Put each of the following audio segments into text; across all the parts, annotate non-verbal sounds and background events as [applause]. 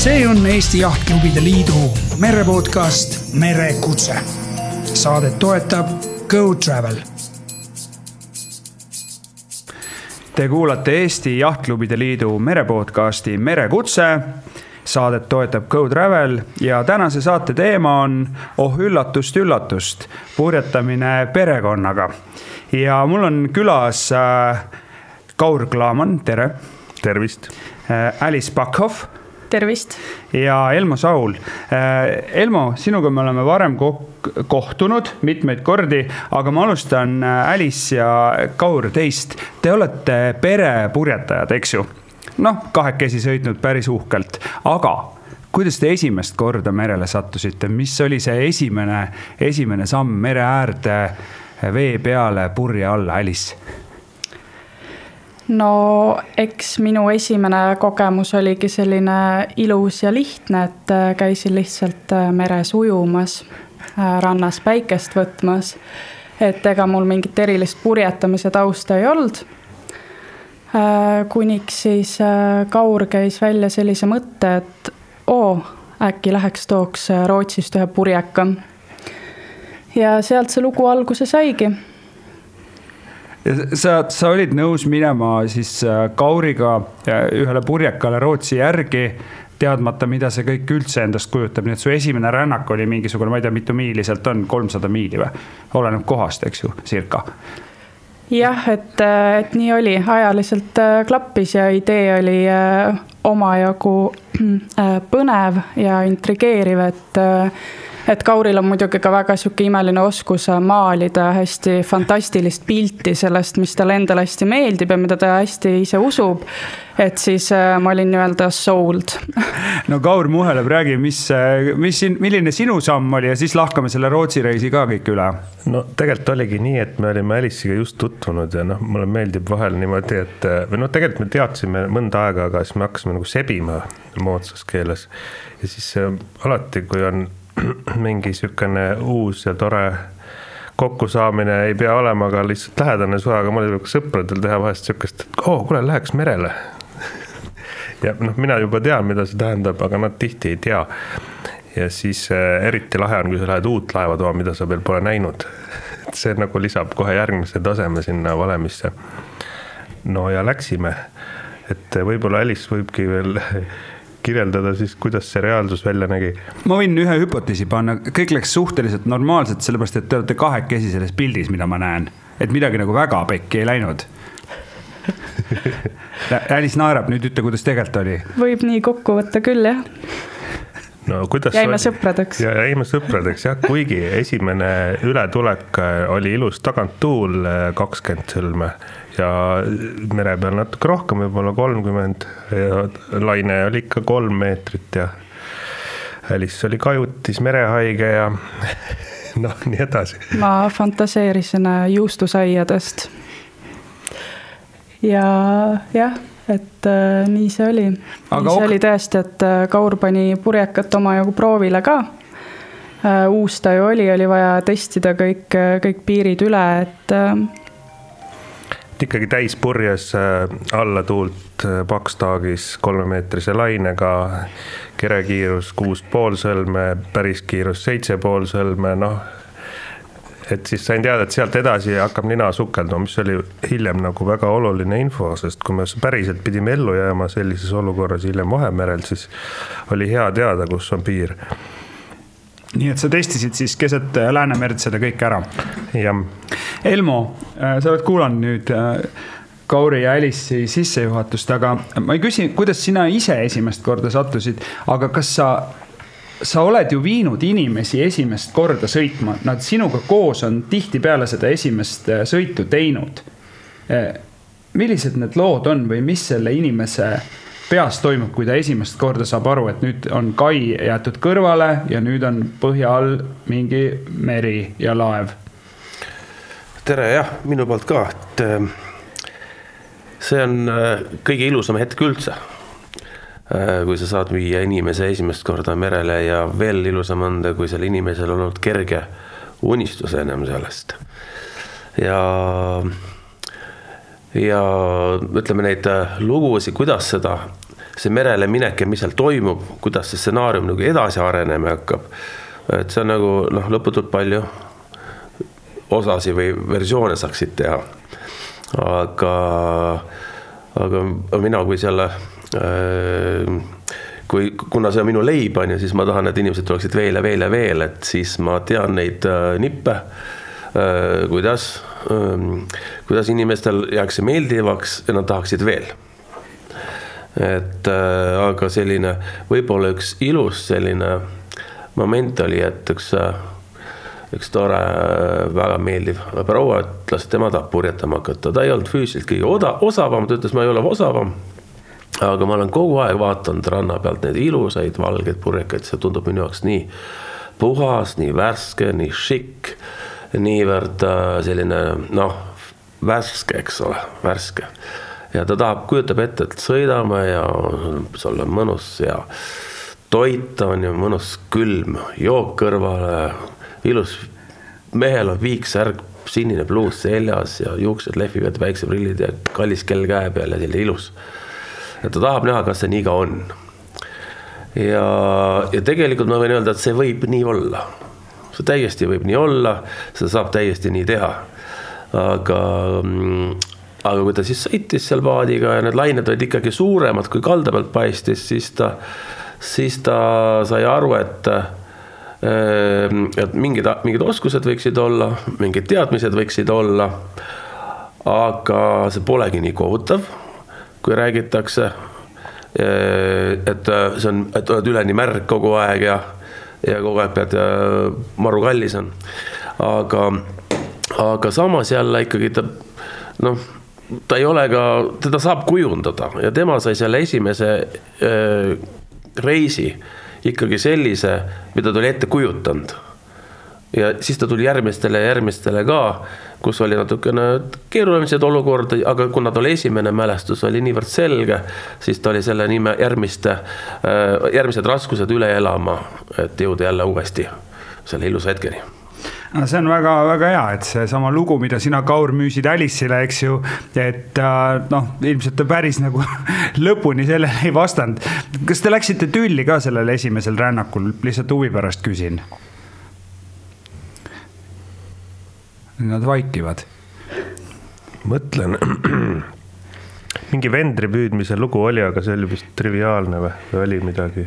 see on Eesti Jahtklubide Liidu merepodcast Merekutse. saadet toetab Go Travel. Te kuulate Eesti Jahtklubide Liidu merepodcasti Merekutse. saadet toetab Go Travel ja tänase saate teema on, oh üllatust-üllatust, purjetamine perekonnaga. ja mul on külas äh, Kaur Klaaman, tere. tervist. äh, Alice Backhoff tervist! ja Elmo Saul. Äh, Elmo, sinuga me oleme varem ko- kohtunud mitmeid kordi, aga ma alustan äh, Alice ja Kaur teist. Te olete perepurjetajad, eks ju? noh, kahekesi sõitnud päris uhkelt, aga kuidas te esimest korda merele sattusite, mis oli see esimene, esimene samm mere äärde, vee peale, purje alla, Alice? No eks minu esimene kogemus oligi selline ilus ja lihtne, et äh, käisin lihtsalt äh, meres ujumas, rannas päikest võtmas. et ega mul mingit erilist purjetamise tausta ei olnud. kuniks siis äh, Kaur käis välja sellise mõtte, et oo, äkki läheks tooks Rootsist ühe purjeka. ja sealt see lugu alguse saigi sa, sa olid nõus minema siis äh, Kauriga äh, ühele purjekale Rootsi järgi, teadmata, mida see kõik üldse endast kujutab, nii et su esimene rännak oli mingisugune, ma ei tea, mitu miili sealt on, kolmsada miili või? oleneb kohast, eks ju, circa. jah, et, et nii oli, ajaliselt äh, klappis ja idee oli omajagu põnev ja intrigeeriv, et et Kauril on muidugi ka väga sihuke imeline oskus maalida hästi fantastilist pilti sellest, mis talle endale hästi meeldib ja mida ta hästi ise usub. et siis äh, ma olin nii-öelda sold. [laughs] no Kaur Muheleb, räägi, mis, mis, milline sinu samm oli ja siis lahkame selle Rootsi reisi ka kõik üle. no tegelikult oligi nii, et me olime Alice'iga just tutvunud ja noh, mulle meeldib vahel niimoodi, et või noh, tegelikult me teadsime mõnda aega, aga siis me hakkasime nagu sebima moodsas keeles. ja siis äh, alati, kui on [clears throat] mingi niisugune uus ja tore kokkusaamine ei pea olema ka lihtsalt lähedane suhe, aga mul võib sõpradel teha vahest niisugust, et oo oh,, kuule, läheks merele [laughs] ja noh, mina juba tean, mida see tähendab, aga nad tihti ei tea. ja siis äh, eriti lahe on, kui sa lähed uut laeva tooma, mida sa veel pole näinud. [laughs] et see nagu lisab kohe järgmise taseme sinna valemisse. no ja läksime, et võib-olla Alice võibki veel [laughs] kirjeldada siis, kuidas see reaalsus välja nägi? ma võin ühe hüpoteesi panna, kõik läks suhteliselt normaalselt, sellepärast et te olete kahekesi selles pildis, mida ma näen. et midagi nagu väga pekki ei läinud [laughs] Alice naerab, nüüd ütle, kuidas tegelikult oli. võib nii kokku võtta küll, jah no kuidas jäime oli? sõpradeks. ja jäime sõpradeks jah, kuigi esimene ületulek oli ilus taganttuul kakskümmend sõlme ja mere peal natuke rohkem, võib-olla kolmkümmend ja laine oli ikka kolm meetrit ja Alice oli kajutis, merehaige ja [laughs] noh, nii edasi. ma fantaseerisin juustusaiadest. ja jah et äh, nii see oli. nii see oli tõesti, et äh, Kaur pani purjekat omajagu proovile ka äh,. uus ta ju oli, oli vaja testida kõik, äh, kõik piirid üle, et äh,. Ikkagi täispurjes äh, alla tuult äh, pakstaagis kolmemeetrise lainega, kerekiirus kuus pool sõlme, päris kiirus seitse pool sõlme, noh et siis sain teada, et sealt edasi hakkab nina sukelduma, mis oli hiljem nagu väga oluline info, sest kui me päriselt pidime ellu jääma sellises olukorras hiljem Vahemerel, siis oli hea teada, kus on piir. Nii et sa testisid siis keset Läänemerd seda kõike ära? jah. Elmo, sa oled kuulanud nüüd Kauri ja Alice'i sissejuhatust, aga ma ei küsi, kuidas sina ise esimest korda sattusid, aga kas sa sa oled ju viinud inimesi esimest korda sõitma, nad sinuga koos on tihtipeale seda esimest äh, sõitu teinud. Äh, millised need lood on või mis selle inimese peas toimub, kui ta esimest korda saab aru, et nüüd on kai jäetud kõrvale ja nüüd on põhja all mingi meri ja laev? tere jah, minu poolt ka, et äh, see on kõige ilusam hetk üldse Äh, kui sa saad viia inimese esimest korda merele ja veel ilusam on ta, kui sellel inimesel on olnud kerge unistus ennem sellest. ja, ja ütleme neid lugusid, kuidas seda see merele minek ja mis seal toimub, kuidas see stsenaarium nagu edasi arenema hakkab. et see on nagu noh, lõputult palju osasid või versioone saaksid teha. aga, aga mina kui selle äh, kui, kuna see on minu leib, on ju, siis ma tahan, et inimesed tuleksid veel ja veel ja veel, et siis ma tean neid äh, nippe äh,. kuidas äh,, kuidas inimestel jääks see meeldivaks ja nad tahaksid veel et äh, aga selline võib-olla üks ilus selline moment oli, et üks, äh, üks tore, äh, väga meeldiv proua ütles, et tema tahab purjetama hakata, ta ei olnud füüsiliselt kõige oda-, osavam, ta ütles, ma ei ole osavam. aga ma olen kogu aeg vaadanud ranna pealt neid ilusaid valgeid purjekaid, see tundub minu jaoks nii puhas, nii värske, nii šikk, niivõrd selline noh, värske, eks ole, värske ja ta tahab, kujutab ette, et sõidame ja sul on mõnus ja toit on ju mõnus külm, jook kõrvale, ilus, mehel on viiksärk, sinine pluus seljas ja juuksed lehvivad, päikseprillid ja kallis kell käe peal ja selline ilus. ja ta tahab näha, kas see nii ka on. ja, ja tegelikult ma võin öelda, et see võib nii olla. see täiesti võib nii olla, seda saab täiesti nii teha. aga mm, aga kui ta siis sõitis seal paadiga ja need lained olid ikkagi suuremad, kui kalda pealt paistis, siis ta, siis ta sai aru, et ehm, et mingid, mingid oskused võiksid olla, mingid teadmised võiksid olla. aga see polegi nii kohutav, kui räägitakse. Ehm, et see on, et oled üleni märg kogu aeg ja, ja kogu aeg pead, maru kallis on. aga, aga samas jälle ikkagi ta noh ta ei ole ka, teda saab kujundada ja tema sai selle esimese äh, reisi ikkagi sellise, mida ta oli ette kujutanud. ja siis ta tuli järgmistele ja järgmistele ka, kus oli natukene keerulised olukordi, aga kuna tal esimene mälestus oli niivõrd selge, siis ta oli selle nime järgmiste järgmised raskused üle elama, et jõuda jälle uuesti selle ilusa hetkeni no see on väga-väga hea, et seesama lugu, mida sina, Kaur, müüsid Alice'ile, eks ju, et äh, noh, ilmselt ta päris nagu [laughs] lõpuni sellele ei vastanud. kas te läksite tülli ka sellel esimesel rännakul, lihtsalt huvi pärast küsin? Nad vaikivad. mõtlen [clears throat] mingi vendri püüdmise lugu oli, aga see oli vist triviaalne või, või oli midagi?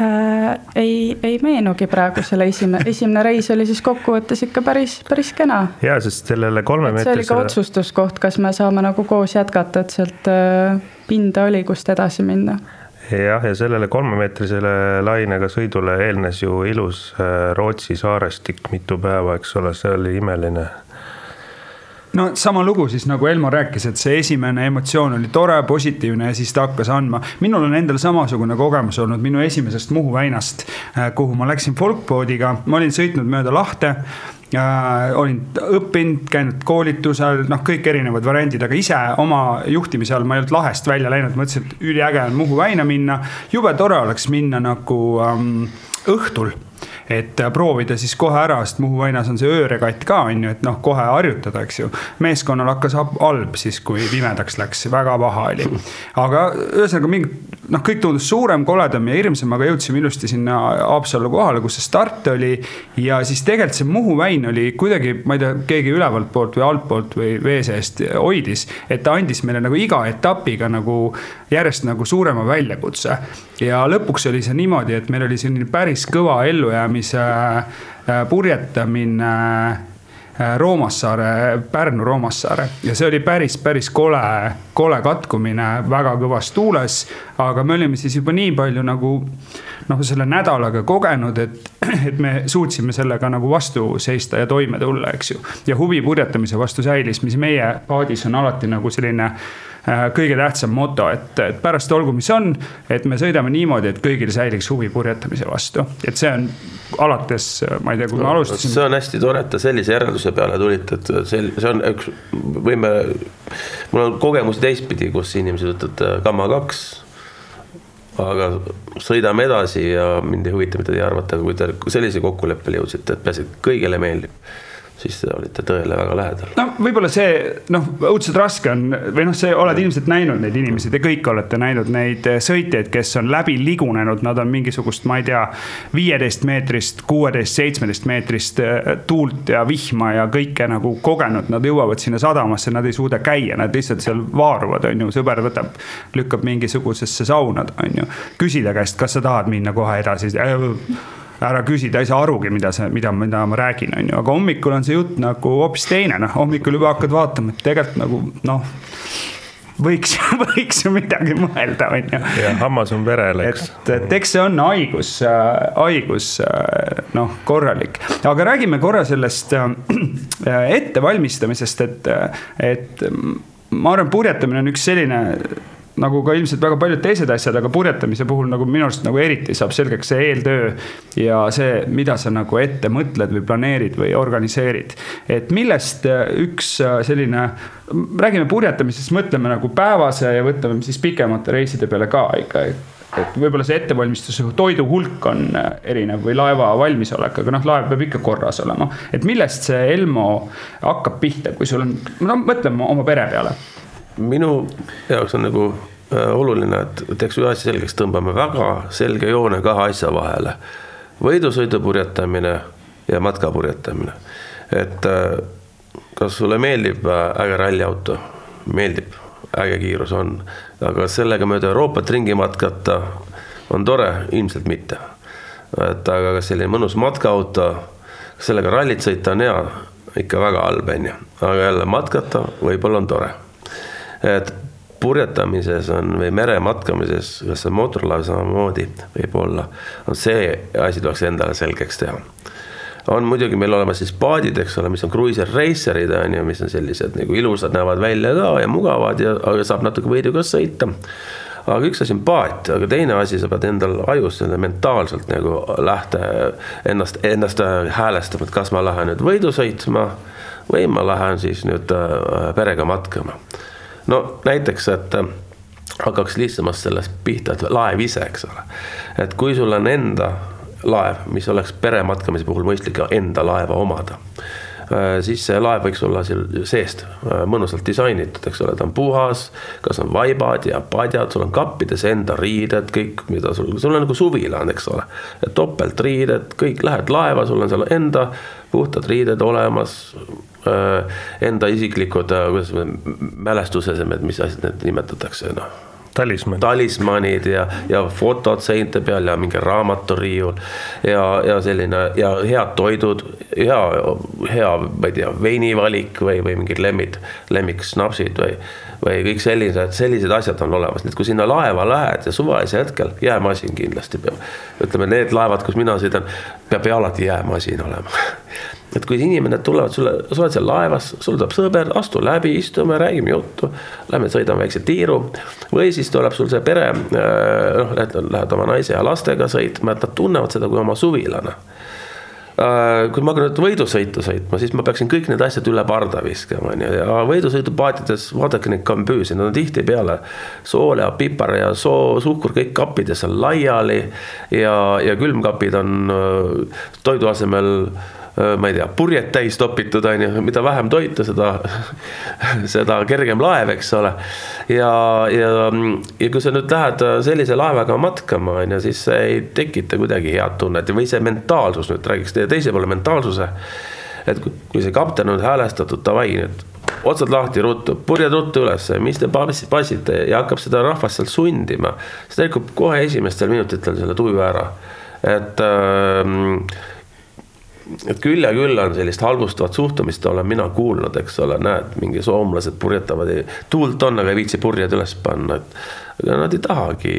Äh,? ei, ei meenugi praegu selle esimene, esimene reis oli siis kokkuvõttes ikka päris, päris kena. ja, sest sellele kolmemeetrisele. see oli ka otsustuskoht, kas me saame nagu koos jätkata, et sealt äh, pinda oli, kust edasi minna jah, ja sellele kolmemeetrisele lainega sõidule eelnes ju ilus äh, Rootsi saarestik mitu päeva, eks ole, see oli imeline no sama lugu siis nagu Elmo rääkis, et see esimene emotsioon oli tore, positiivne ja siis ta hakkas andma. minul on endal samasugune kogemus olnud minu esimesest Muhu väinast, äh, kuhu ma läksin folkboardiga, ma olin sõitnud mööda lahte äh,. olin õppinud, käinud koolitusel, noh, kõik erinevad variandid, aga ise oma juhtimise all ma ei olnud lahest välja läinud, mõtlesin, et üliäge on Muhu väina minna. jube tore oleks minna nagu ähm, õhtul et äh, proovida siis kohe ära, sest Muhu väinas on see ööregatt ka, on ju, et noh, kohe harjutada, eks ju. meeskonnal hakkas halb siis, kui pimedaks läks, väga paha oli. aga ühesõnaga mingi, noh, kõik tundus suurem, koledam ja hirmsam, aga jõudsime ilusti sinna Haapsallu kohale, kus see start oli. ja siis tegelikult see Muhu väin oli kuidagi, ma ei tea, keegi ülevalt poolt või altpoolt või vee seest hoidis, et ta andis meile nagu iga etapiga nagu järjest nagu suurema väljakutse. ja lõpuks oli see niimoodi, et meil oli selline päris kõva ellujäämise äh, purjetamine äh, Roomassaare, Pärnu Roomassaare ja see oli päris, päris kole, kole katkumine väga kõvas tuules. aga me olime siis juba nii palju nagu noh, selle nädalaga kogenud, et, [clears throat] et me suutsime sellega nagu vastu seista ja toime tulla, eks ju. ja huvi purjetamise vastu säilis, mis meie paadis on alati nagu selline kõige tähtsam moto, et, et pärast olgu, mis on, et me sõidame niimoodi, et kõigil säiliks huvi purjetamise vastu, et see on alates, ma ei tea, kui me alustasime. see on hästi tore, et te sellise järelduse peale tulite, et see, see on üks, võime, mul on kogemusi teistpidi, kus inimesed ütlevad gamma kaks aga sõidame edasi ja mind ei huvita, mida teie arvate, aga kui te sellise kokkuleppele jõudsite, et peaasi, et kõigile meeldib, siis te olite tõele väga lähedal. no võib-olla see noh, õudselt raske on või noh, see oled ilmselt näinud neid inimesi, te kõik olete näinud neid sõitjaid, kes on läbi ligunenud, nad on mingisugust, ma ei tea, viieteist meetrist, kuueteist, seitsmeteist meetrist eh, tuult ja vihma ja kõike nagu kogenud, nad jõuavad sinna sadamasse, nad ei suuda käia, nad lihtsalt seal vaaruvad, on ju, sõber võtab, lükkab mingisugusesse sauna, on ju. küsida käest, kas sa tahad minna kohe edasi ära küsi, ta ei saa arugi, mida see, mida, mida ma räägin, on ju, aga hommikul on see jutt nagu hoopis teine, noh, hommikul juba hakkad vaatama, et tegelikult nagu noh võiks, [laughs] võiks ju midagi mõelda, on ju. ja hammas on verel, eks. et, et eks see on haigus, haigus noh, korralik. aga räägime korra sellest ettevalmistamisest, et, et ma arvan, purjetamine on üks selline nagu ka ilmselt väga paljud teised asjad, aga purjetamise puhul nagu minu arust nagu eriti saab selgeks see eeltöö ja see, mida sa nagu ette mõtled või planeerid või organiseerid. et millest üks äh, selline, räägime purjetamisest, mõtleme nagu päevase ja võtame siis pikemate reiside peale ka ikka et võib-olla see ettevalmistuse toidu hulk on äh, erinev või laeva valmisolek, aga noh, laev peab ikka korras olema. et millest see Elmo hakkab pihta, kui sul on, no mõtleme oma pere peale minu jaoks on nagu äh, oluline, et teeks ühe asja selgeks, tõmbame väga selge joone kahe asja vahele. võidusõidu purjetamine ja matka purjetamine. et äh, kas sulle meeldib äh, äge ralliauto? meeldib, äge kiirus on, aga sellega mööda Euroopat ringi matkata on tore, ilmselt mitte. et aga kas selline mõnus matkaauto, sellega rallit sõita on hea, ikka väga halb, on ju, aga jälle matkata võib-olla on tore et purjetamises on või merematkamises, kas see mootorlaev samamoodi võib-olla, on see asi tuleks endale selgeks teha. on muidugi meil olemas siis paadid, eks ole, mis on cruiser racer'id on ju, mis on sellised nagu ilusad, näevad välja ka ja mugavad ja, aga saab natuke võiduga sõita aga üks asi on paat, aga teine asi, sa pead endal ajus selle mentaalselt nagu lähte ennast, ennast häälestama, et kas ma lähen nüüd võidu sõitma või ma lähen siis nüüd äh, perega matkama no näiteks, et äh, hakkaks lihtsamast sellest pihta, et laev ise, eks ole. et kui sul on enda laev, mis oleks perematkamise puhul mõistlik enda laeva omada siis see laev võiks olla seal seest äh, mõnusalt disainitud, eks ole, ta on puhas, kas on vaibad ja padjad, sul on kappides enda riided, kõik, mida sul, sul on nagu suvila on, eks ole. topeltriided, kõik, lähed laeva, sul on seal enda puhtad riided olemas, Äh, enda isiklikud, äh, kuidas mälestusesemed, mis asjad need nimetatakse, noh talismanid. talismanid ja, ja fotod seinte peal ja mingi raamaturiiul ja, ja selline ja head toidud, hea, hea, ma ei tea, veinivalik või, või mingid lemmid, lemmiksnapsid või, või kõik sellised, sellised asjad on olemas, nii et kui sinna laeva lähed ja suvalisel hetkel jäämasin kindlasti peab. ütleme, need laevad, kus mina sõidan, peab alati jäämasin olema et kui inimene tulevad sulle, sa oled seal laevas, sul tuleb sõber, astu läbi, istume, räägime juttu. Lähme sõidame väikse tiiru või siis tuleb sul see pere, äh, noh, lähed, lähed oma naise ja lastega sõitma, et nad tunnevad seda kui oma suvilane äh, kui ma hakkan nüüd võidusõitu sõitma, siis ma peaksin kõik need asjad üle parda viskama, on ju, ja võidusõidupaatides vaadake neid kambüüse, nad on tihtipeale sool ja pipar ja soo, suhkur kõik kappides on laiali. Ja, ja külmkapid on äh, toidu asemel Äh, ma ei tea, purjed täis topitud, on ju, mida vähem toita, seda, [laughs] seda kergem laev, eks ole. ja, ja, ja kui sa nüüd lähed sellise laevaga matkama, on ju, siis see ei tekita kuidagi head tunnet või see mentaalsus nüüd räägiks teie teise poole mentaalsuse. et kui see kapten on häälestatud, davai nüüd otsad lahti ruttu, purjed ruttu ülesse, mis te passite ja hakkab seda rahvast sealt sundima. ta rikub kohe esimestel minutitel selle tuju ära, et äh, et küll ja küll on sellist halvustavat suhtumist olen mina kuulnud, eks ole, näed, mingi soomlased purjetavad, tuult on, aga ei viitsi purjed üles panna, et aga nad ei tahagi,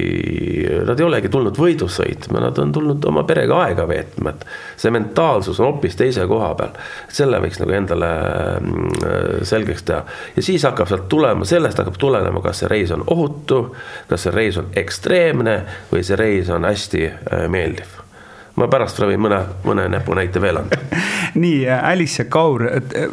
nad ei olegi tulnud võidu sõitma, nad on tulnud oma perega aega veetma, et see mentaalsus on hoopis teise koha peal. selle võiks nagu endale mm, selgeks teha ja siis hakkab sealt tulema, sellest hakkab tulenema, kas see reis on ohutu, kas see reis on ekstreemne või see reis on hästi äh, meeldiv ma pärast võin mõne, mõne näpunäite veel anda [laughs] nii, Alice ja Kaur,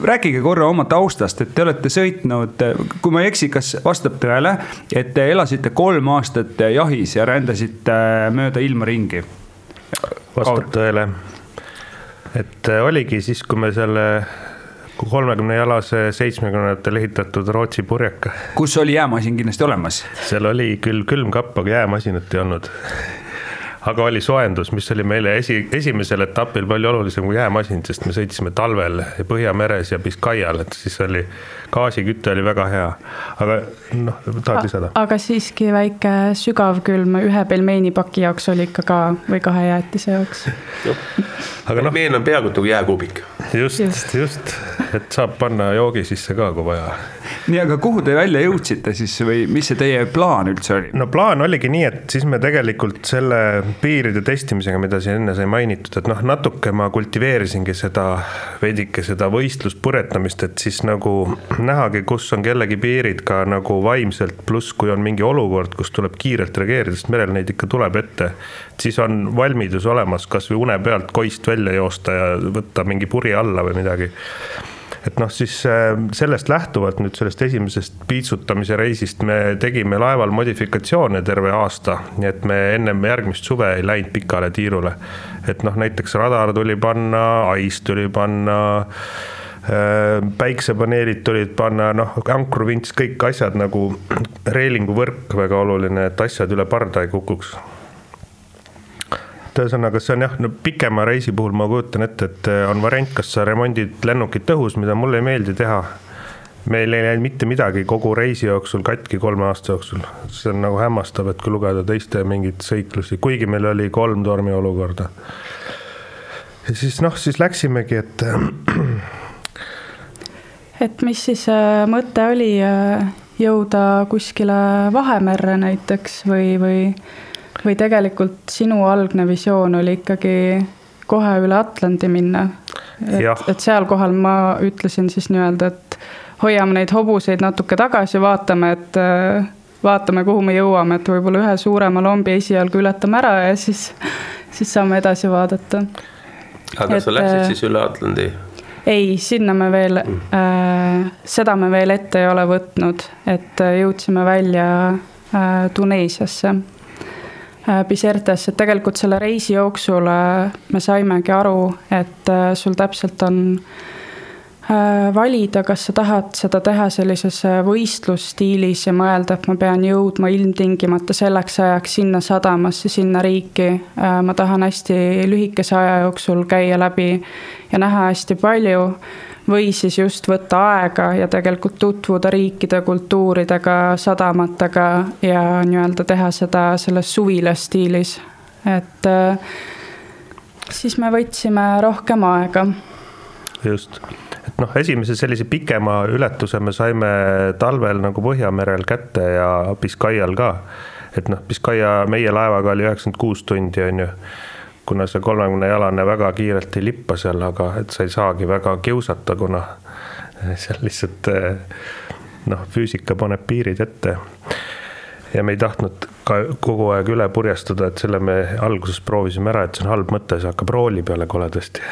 rääkige korra oma taustast, et te olete sõitnud, kui ma ei eksi, kas vastab tõele, et te elasite kolm aastat jahis ja rändasite mööda ilma ringi? vastab tõele. et oligi siis, kui me selle kolmekümne jalase seitsmekümnendatel ehitatud Rootsi purjeka. kus oli jäämasin kindlasti olemas? seal oli küll külmkapp, aga jäämasinat ei olnud aga oli soojendus, mis oli meile esi, esimesel etapil palju olulisem kui jäämasin, sest me sõitsime talvel Põhjameres ja Biskaial, et siis oli gaasiküte oli väga hea. aga noh, tahad lisada? aga siiski väike sügavkülm ühe pelmeenipaki jaoks oli ikka ka või kahe jäätise jaoks aga noh. pelmeen on peaaegu nagu jääkuubik. just, just, just, et saab panna joogi sisse ka, kui vaja. nii, aga kuhu te välja jõudsite siis või mis see teie plaan üldse oli? no plaan oligi nii, et siis me tegelikult selle piiride testimisega, mida siin enne sai mainitud, et noh, natuke ma kultiveerisingi seda veidike seda võistluspurjetamist, et siis nagu nähagi, kus on kellegi piirid ka nagu vaimselt, pluss kui on mingi olukord, kus tuleb kiirelt reageerida, sest merel neid ikka tuleb ette. siis on valmidus olemas kasvõi une pealt koist välja joosta ja võtta mingi puri alla või midagi et noh, siis äh, sellest lähtuvalt nüüd sellest esimesest piitsutamise reisist me tegime laeval modifikatsioone terve aasta, nii et me ennem järgmist suve ei läinud pikale tiirule. et noh, näiteks radar tuli panna, ais tuli panna äh, päiksepaneelid tulid panna, noh, ankruvints, kõik asjad nagu [clears throat] reelinguvõrk väga oluline, et asjad üle parda ei kukuks et ühesõnaga, see on jah, no pikema reisi puhul ma kujutan ette, et eh, on variant, kas sa remondid lennukit õhus, mida mulle ei meeldi teha. meil ei läinud mitte midagi kogu reisi jooksul katki kolme aasta jooksul, see on nagu hämmastav, et kui lugeda teiste mingeid sõiklusi, kuigi meil oli kolm tormiolukorda. ja siis noh, siis läksimegi, et. et mis siis äh, mõte oli äh, jõuda kuskile Vahemerre näiteks või, või või tegelikult sinu algne visioon oli ikkagi kohe üle Atlandi minna? et, et seal kohal ma ütlesin siis nii-öelda, et hoiame neid hobuseid natuke tagasi, vaatame, et vaatame, kuhu me jõuame, et võib-olla ühe suurema lombi esialgu ületame ära ja siis, siis saame edasi vaadata. aga et, sa läksid siis üle Atlandi? ei, sinna me veel mm., äh, seda me veel ette ei ole võtnud, et jõudsime välja äh, Tuneesiasse Bisertes, äh, et tegelikult selle reisi jooksul äh, me saimegi aru, et äh, sul täpselt on valida, kas sa tahad seda teha sellises võistlusstiilis ja mõelda, et ma pean jõudma ilmtingimata selleks ajaks sinna sadamasse, sinna riiki. ma tahan hästi lühikese aja jooksul käia läbi ja näha hästi palju või siis just võtta aega ja tegelikult tutvuda riikide kultuuridega, sadamatega ja nii-öelda teha seda selles suvilas stiilis. et äh, siis me võtsime rohkem aega. just, et noh, esimese sellise pikema ületuse me saime talvel nagu Põhjamerel kätte ja Biskaial ka. et noh, Biskaia meie laevaga oli üheksakümmend kuus tundi, on ju kuna see kolmekümne jalane väga kiirelt ei lippa seal, aga et sa ei saagi väga kiusata, kuna seal lihtsalt noh, füüsika paneb piirid ette. ja me ei tahtnud ka kogu aeg üle purjestuda, et selle me alguses proovisime ära, et see on halb mõte, see hakkab rooli peale koledasti.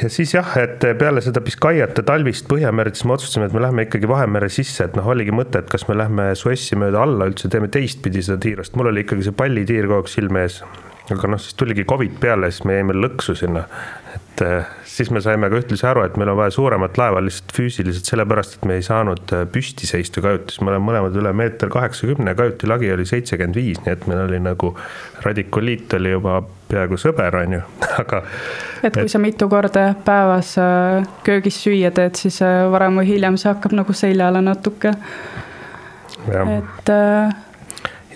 Ja siis jah, et peale seda Biskaiat ja talvist Põhjamerd, siis me otsustasime, et me läheme ikkagi Vahemere sisse, et noh, oligi mõte, et kas me lähme Suessi mööda alla üldse, teeme teistpidi seda tiirast, mul oli ikkagi see pallitiir kogu aeg silme ees aga noh, siis tuligi Covid peale, siis me jäime lõksu sinna. et eh, siis me saime ka ühtlasi aru, et meil on vaja suuremat laeva lihtsalt füüsiliselt sellepärast, et me ei saanud eh, püsti seista kajutis, me oleme mõlemad üle meeter kaheksakümne, kajuti lagi oli seitsekümmend viis, nii et meil oli nagu radikuliit oli juba peaaegu sõber, on ju, [laughs] aga. et kui et... sa mitu korda päevas eh, köögis süüa teed, siis varem või hiljem see hakkab nagu seljale natuke. et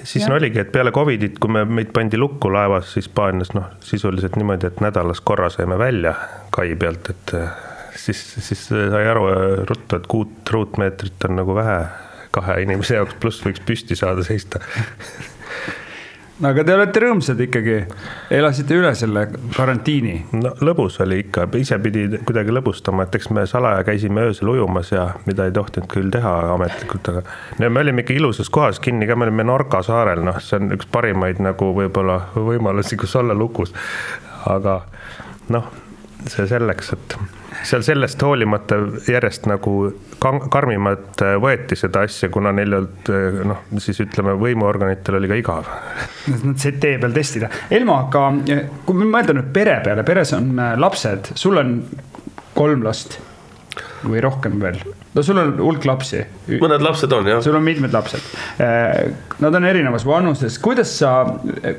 siis ja. oligi, et peale Covidit, kui me, meid pandi lukku laevas Hispaanias, noh, sisuliselt niimoodi, et nädalas korra saime välja kai pealt, et eh, siis, siis sai aru ruttu, et kuut ruutmeetrit on nagu vähe kahe inimese jaoks, pluss võiks püsti saada seista [laughs] no aga te olete rõõmsad ikkagi, elasite üle selle karantiini? no lõbus oli ikka, ise pidi kuidagi lõbustama, et eks me salaja käisime öösel ujumas ja mida ei tohtinud küll teha ametlikult, aga no me olime ikka ilusas kohas kinni ka, me olime Norca saarel, noh, see on üks parimaid nagu võib-olla võimalusi, kus olla lukus. aga noh, see selleks, et seal sellest hoolimata järjest nagu karmimalt äh, võeti seda asja, kuna neil ei olnud äh, noh, siis ütleme, võimuorganitel oli ka igav. Nad said tee peal testida. Elmo, aga kui mõelda nüüd pere peale, peres on äh, lapsed, sul on kolm last või rohkem veel? no sul on hulk lapsi. mõned lapsed on jah. sul on mitmed lapsed. Nad on erinevas vanuses, kuidas sa,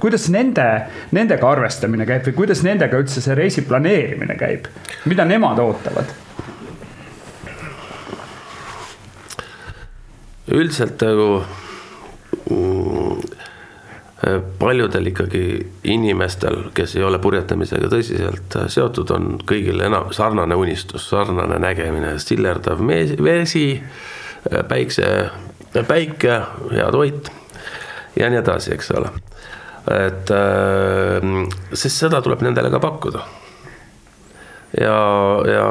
kuidas nende, nendega arvestamine käib või kuidas nendega üldse see reisi planeerimine käib? mida nemad ootavad? üldiselt nagu mm, paljudel ikkagi inimestel, kes ei ole purjetamisega tõsiselt seotud, on kõigil enam sarnane unistus, sarnane nägemine, sillerdav vesi, päikse, päike, hea toit ja nii edasi, eks ole. et sest seda tuleb nendele ka pakkuda. ja, ja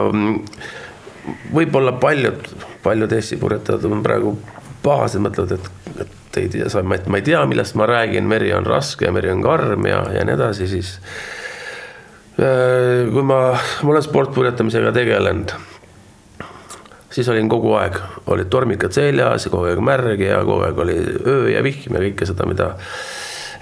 võib-olla paljud, paljud Eesti purjetajad on praegu pahased, mõtlevad, et, et ei tea, ma, ma ei tea, millest ma räägin, meri on raske, meri on karm ja, ja nii edasi, siis äh, kui ma, ma olen sportpurjetamisega tegelenud, siis olin kogu aeg, olid tormikad seljas ja kogu aeg märg ja kogu aeg oli öö ja vihm ja kõike seda, mida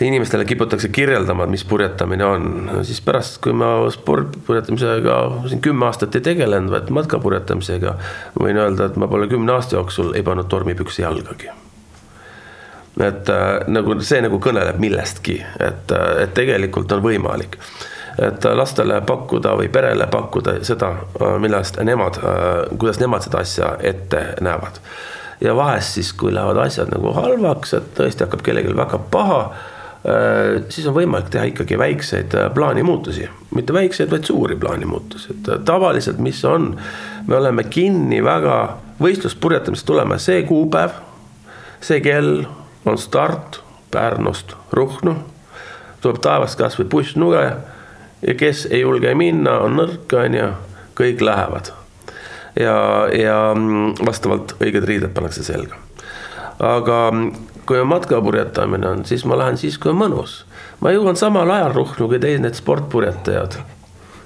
inimestele kiputakse kirjeldama, et mis purjetamine on, siis pärast, kui ma spordipurjetamisega siin kümme aastat ei tegelenud, vaid matkapurjetamisega, võin öelda, et ma pole kümne aasta jooksul ei pannud tormipüksi jalgagi et äh, nagu see nagu kõneleb millestki, et, äh, et tegelikult on võimalik. et lastele pakkuda või perele pakkuda seda, äh, millest nemad, kuidas nemad seda asja ette näevad. ja vahest siis, kui lähevad asjad nagu halvaks, et tõesti hakkab kellelgi väga paha, siis on võimalik teha ikkagi väikseid plaanimuutusi, mitte väikseid, vaid suuri plaanimuutusi, et tavaliselt, mis on, me oleme kinni väga võistluspurjetamisest tulema see kuupäev, see kell on start Pärnust Ruhnu, tuleb taevast kas või bussnuge ja kes ei julge minna, on nõrk, on ju, kõik lähevad. ja, ja vastavalt õiged riided pannakse selga. aga kui matkapurjetamine on, siis ma lähen siis, kui on mõnus. ma jõuan samal ajal Ruhnu kui teised need sportpurjetajad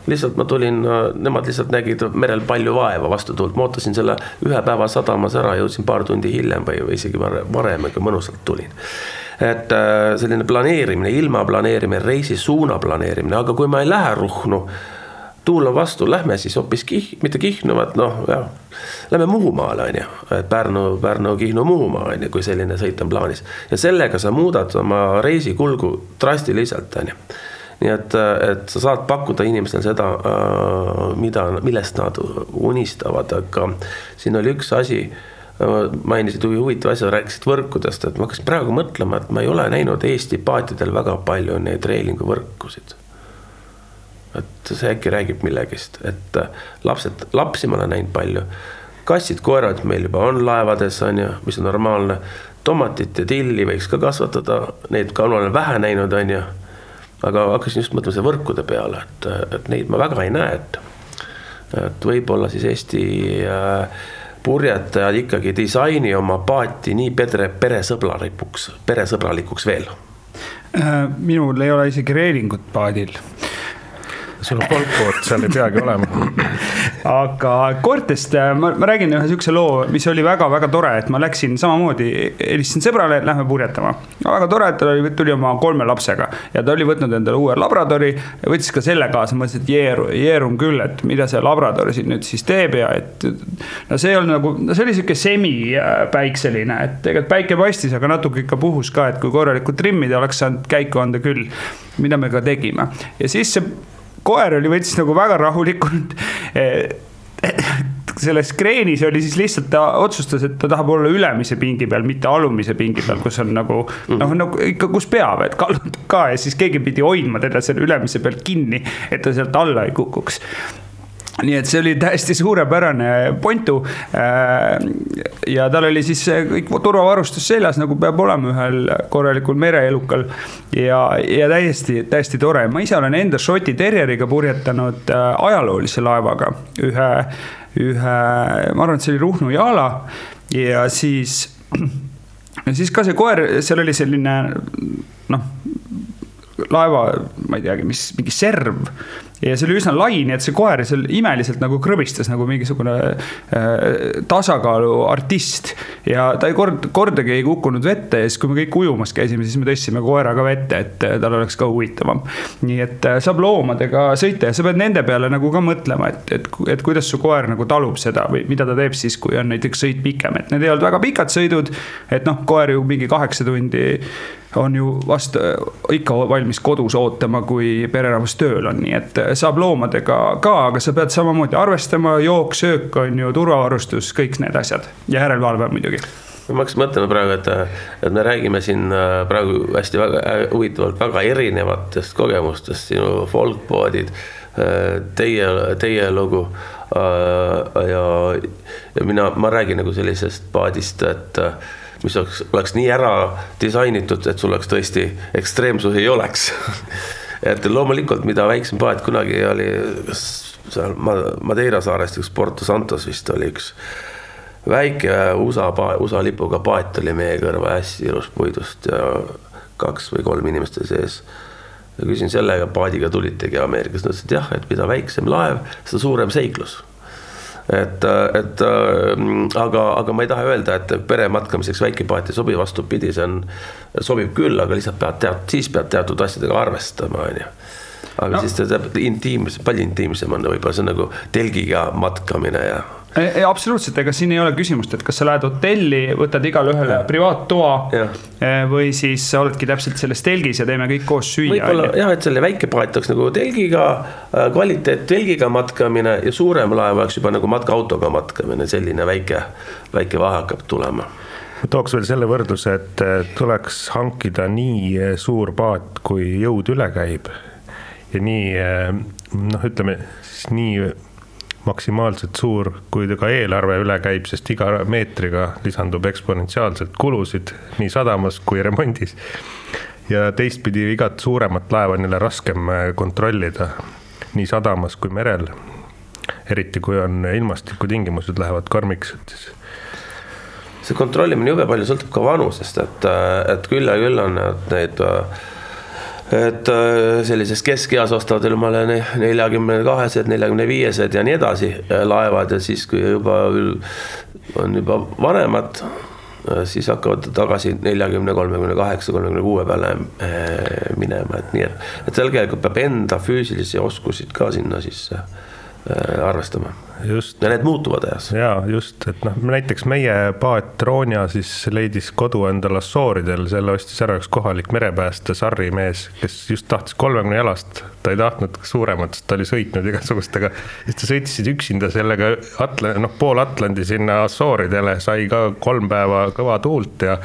lihtsalt ma tulin, nemad lihtsalt nägid merel palju vaeva vastu tuld, ma ootasin selle ühe päeva sadamas ära, jõudsin paar tundi hiljem või, või isegi varem, kui mõnusalt tulin. et äh, selline planeerimine, ilma planeerimine, reisi suuna planeerimine, aga kui ma ei lähe Ruhnu, tuul on vastu, lähme siis hoopis Kih-, mitte Kihnu, vaid noh, jah, lähme Muhumaale, on ju, et Pärnu, Pärnu, Kihnu, Muhumaa, on ju, kui selline sõit on plaanis. ja sellega sa muudad oma reisikulgu drastiliselt, on ju nii et, et sa saad pakkuda inimestele seda, äh, mida, millest nad unistavad, aga siin oli üks asi, äh, mainisid huvitava asja, rääkisid võrkudest, et ma hakkasin praegu mõtlema, et ma ei ole näinud Eesti paatidel väga palju neid reilingu võrkusid. et see äkki räägib millegist, et äh, lapsed, lapsi ma olen näinud palju, kassid-koerad meil juba on laevades, on ju, mis on normaalne, tomatit ja tilli võiks ka kasvatada, neid ka olen vähe näinud, on ju aga hakkasin just mõtlema selle võrkude peale, et, et neid ma väga ei näe, et, et võib-olla siis Eesti äh, purjetajad ikkagi disaini oma paati nii pere, peresõbralikuks, peresõbralikuks veel. Äh, minul ei ole isegi reelingut paadil sul on polkkood, seal ei peagi olema. aga koertest äh, ma, ma räägin ühe sihukese loo, mis oli väga-väga tore, et ma läksin samamoodi, helistasin sõbrale, lähme purjetama. väga tore, et ta oli, tuli oma kolme lapsega ja ta oli võtnud endale uue labradori, võttis ka selle kaasa, mõtlesin, et jeeru, jeerun küll, et mida see labrador siin nüüd siis teeb ja et. no see ei olnud nagu, no see oli sihuke semipäikseline, et tegelikult päike paistis, aga natuke ikka puhus ka, et kui korralikult trimmida, oleks saanud käiku anda küll. mida me ka tegime ja siis see koer oli, võttis nagu väga rahulikult selles kreenis oli siis lihtsalt ta otsustas, et ta tahab olla ülemise pingi peal, mitte alumise pingi peal, kus on nagu noh, nagu ikka, kus peab, et kallutab ka ja siis keegi pidi hoidma teda selle ülemise pealt kinni, et ta sealt alla ei kukuks nii et see oli täiesti suurepärane Pontu. Äh, ja tal oli siis kõik turvavarustus seljas, nagu peab olema ühel korralikul mereelukal. ja, ja täiesti, täiesti tore, ma ise olen enda Šoti terjeriga purjetanud äh, ajaloolise laevaga ühe, ühe, ma arvan, et see oli Ruhnu Jaala ja siis ja siis ka see koer, seal oli selline noh, laeva, ma ei teagi, mis, mingi serv ja see oli üsna lai, nii et see koer seal imeliselt nagu krõbistas nagu mingisugune äh, tasakaalu artist. ja ta ei kord, kordagi ei kukkunud vette ja siis, kui me kõik ujumas käisime, siis me tõstsime koera ka vette, et äh, tal oleks ka huvitavam. nii et äh, saab loomadega sõita ja sa pead nende peale nagu ka mõtlema, et, et, et kuidas su koer nagu talub seda või mida ta teeb siis, kui on näiteks sõit pikem, et need ei olnud väga pikad sõidud. et noh, koer ju mingi kaheksa tundi on ju vast ikka valmis kodus ootama, kui pereramas tööl on, nii et saab loomadega ka, aga sa pead samamoodi arvestama, jook, söök on ju, turvavarustus, kõik need asjad ja järelevalve muidugi ma hakkasin mõtlema praegu, et, et me räägime siin äh, praegu hästi väga äh, huvitavalt väga erinevatest kogemustest, sinu folkpoodid, äh, teie, teie lugu. ja, ja mina, ma räägin nagu sellisest paadist, et mis oleks, oleks nii ära disainitud, et sul oleks tõesti ekstreemsusi ei oleks [laughs] et loomulikult, mida väiksem paat kunagi oli, kas seal Madeira saarest üks Porto Santos vist oli üks väike USA, USA lipuga paat oli meie kõrva hästi ilus puidust ja kaks või kolm inimest oli sees. ja küsin sellega paadiga tulitegi Ameerikas, nad ütlesid jah, et mida väiksem laev, seda suurem seiklus et, et aga, aga ma ei taha öelda, et perematkamiseks väike paat ei sobi, vastupidi, see on, sobib küll, aga lihtsalt pead tead, siis pead teatud asjadega arvestama, on ju aga no. siis ta teeb intiimsem, palju intiimsem on võib-olla see on nagu telgiga matkamine ja absoluutselt, ega siin ei ole küsimust, et kas sa lähed hotelli, võtad igale ühele privaattoa. Eh, või siis sa oledki täpselt selles telgis ja teeme kõik koos süüa. võib-olla jah, et selle väike paat oleks nagu telgiga, äh, kvaliteet telgiga matkamine ja suurem laev oleks juba nagu matkaautoga matkamine, selline väike, väike vahe hakkab tulema ma tooks veel selle võrdluse, et tuleks hankida nii äh, suur paat, kui jõud üle käib. ja nii äh, noh, ütleme siis nii maksimaalselt suur, kui ka eelarve üle käib, sest iga meetriga lisandub eksponentsiaalselt kulusid nii sadamas kui remondis. ja teistpidi igat suuremat laeva on jälle raskem äh, kontrollida nii sadamas kui merel. eriti kui on ilmastikutingimused lähevad karmiks, et siis see kontrollimine jube palju sõltub ka vanusest, et, äh, et küll ja küll on need, need äh, et äh, sellises keskeas ostavad omale neljakümne kahesed, neljakümne viiesed ja nii edasi äh, laevad ja siis, kui juba on juba vanemad, äh, siis hakkavad tagasi neljakümne, kolmekümne kaheksa, kolmekümne kuue peale minema, et nii et, et tegelikult peab enda füüsilisi oskusi ka sinna sisse arvestama just. ja need muutuvad ajas. ja just, et noh, näiteks meie paat Roonja siis leidis kodu endale Assooridel, selle ostis ära üks kohalik merepääste Sarri mees, kes just tahtis kolmekümne jalast, ta ei tahtnud suuremat, sest ta oli sõitnud igasugustega. siis ta sõitis üksinda sellega Atla-, noh, pool Atlandi sinna Assooridele, sai ka kolm päeva kõva tuult ja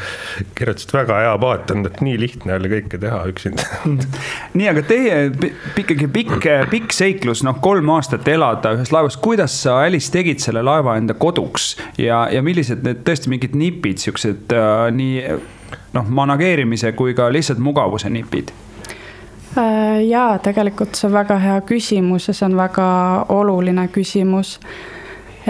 kirjutas, et väga hea paat on, et nii lihtne oli kõike teha üksinda nii, aga teie ikkagi pikk, pikk seiklus, noh, kolm aastat elada ühes laevas, kuidas sa, Alice, tegid selle laeva enda koduks ja, ja millised need tõesti mingid nipid, siuksed äh, nii noh, manageerimise kui ka lihtsalt mugavuse nipid? Äh, jaa, tegelikult see on väga hea küsimus ja see on väga oluline küsimus.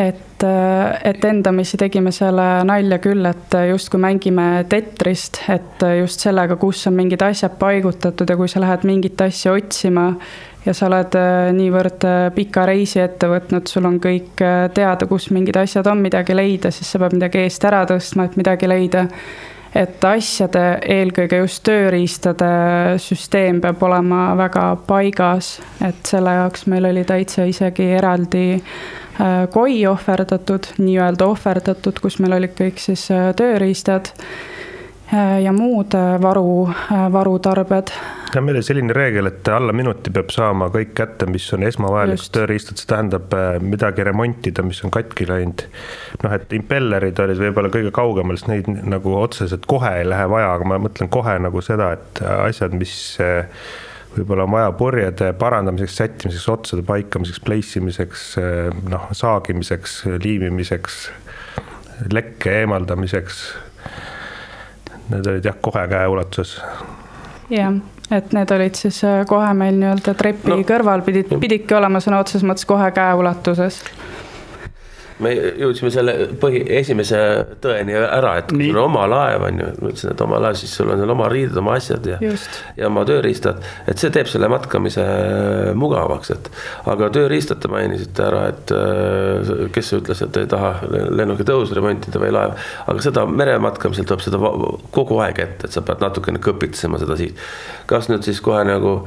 Et, äh, et endamisi tegime selle nalja küll, et justkui mängime tetrist, et just sellega, kus on mingid asjad paigutatud ja kui sa lähed mingit asja otsima ja sa oled äh, niivõrd äh, pika reisi ette võtnud, sul on kõik äh, teada, kus mingid asjad on, midagi leida, siis sa pead midagi eest ära tõstma, et midagi leida. et asjade, eelkõige just tööriistade süsteem peab olema väga paigas, et selle jaoks meil oli täitsa isegi eraldi koi ohverdatud, nii-öelda ohverdatud, kus meil olid kõik siis tööriistad ja muud varu, varutarbed. Ja meil oli selline reegel, et alla minuti peab saama kõik kätte, mis on esmavajalikud tööriistad, see tähendab äh, midagi remontida, mis on katki läinud. noh, et impellerid olid võib-olla kõige kaugemal, sest neid nagu otseselt kohe ei lähe vaja, aga ma mõtlen kohe nagu seda, et asjad, mis äh, võib-olla on vaja purjede parandamiseks, sättimiseks, otsade paikamiseks, pleissimiseks, noh, saagimiseks, liimimiseks, lekke eemaldamiseks. Need olid jah, kohe käeulatuses. jah, et need olid siis äh, kohe meil nii-öelda trepi no, kõrval, pidid, pididki olema sõna otseses mõttes kohe käeulatuses me jõudsime selle põhi, esimese tõeni ära, et kui sul on oma laev, on ju, ma ütlesin, et oma laev, siis sul on seal oma riided, oma asjad ja, Just. ja oma tööriistad, et see teeb selle matkamise mugavaks, et aga tööriistad te mainisite ära, et äh, kes ütles, et ei taha lennuki tõusu remontida või laeva, aga seda merematkamisel tuleb seda kogu aeg ette, et sa pead natukene kõpitsema seda siis. kas nüüd siis kohe nagu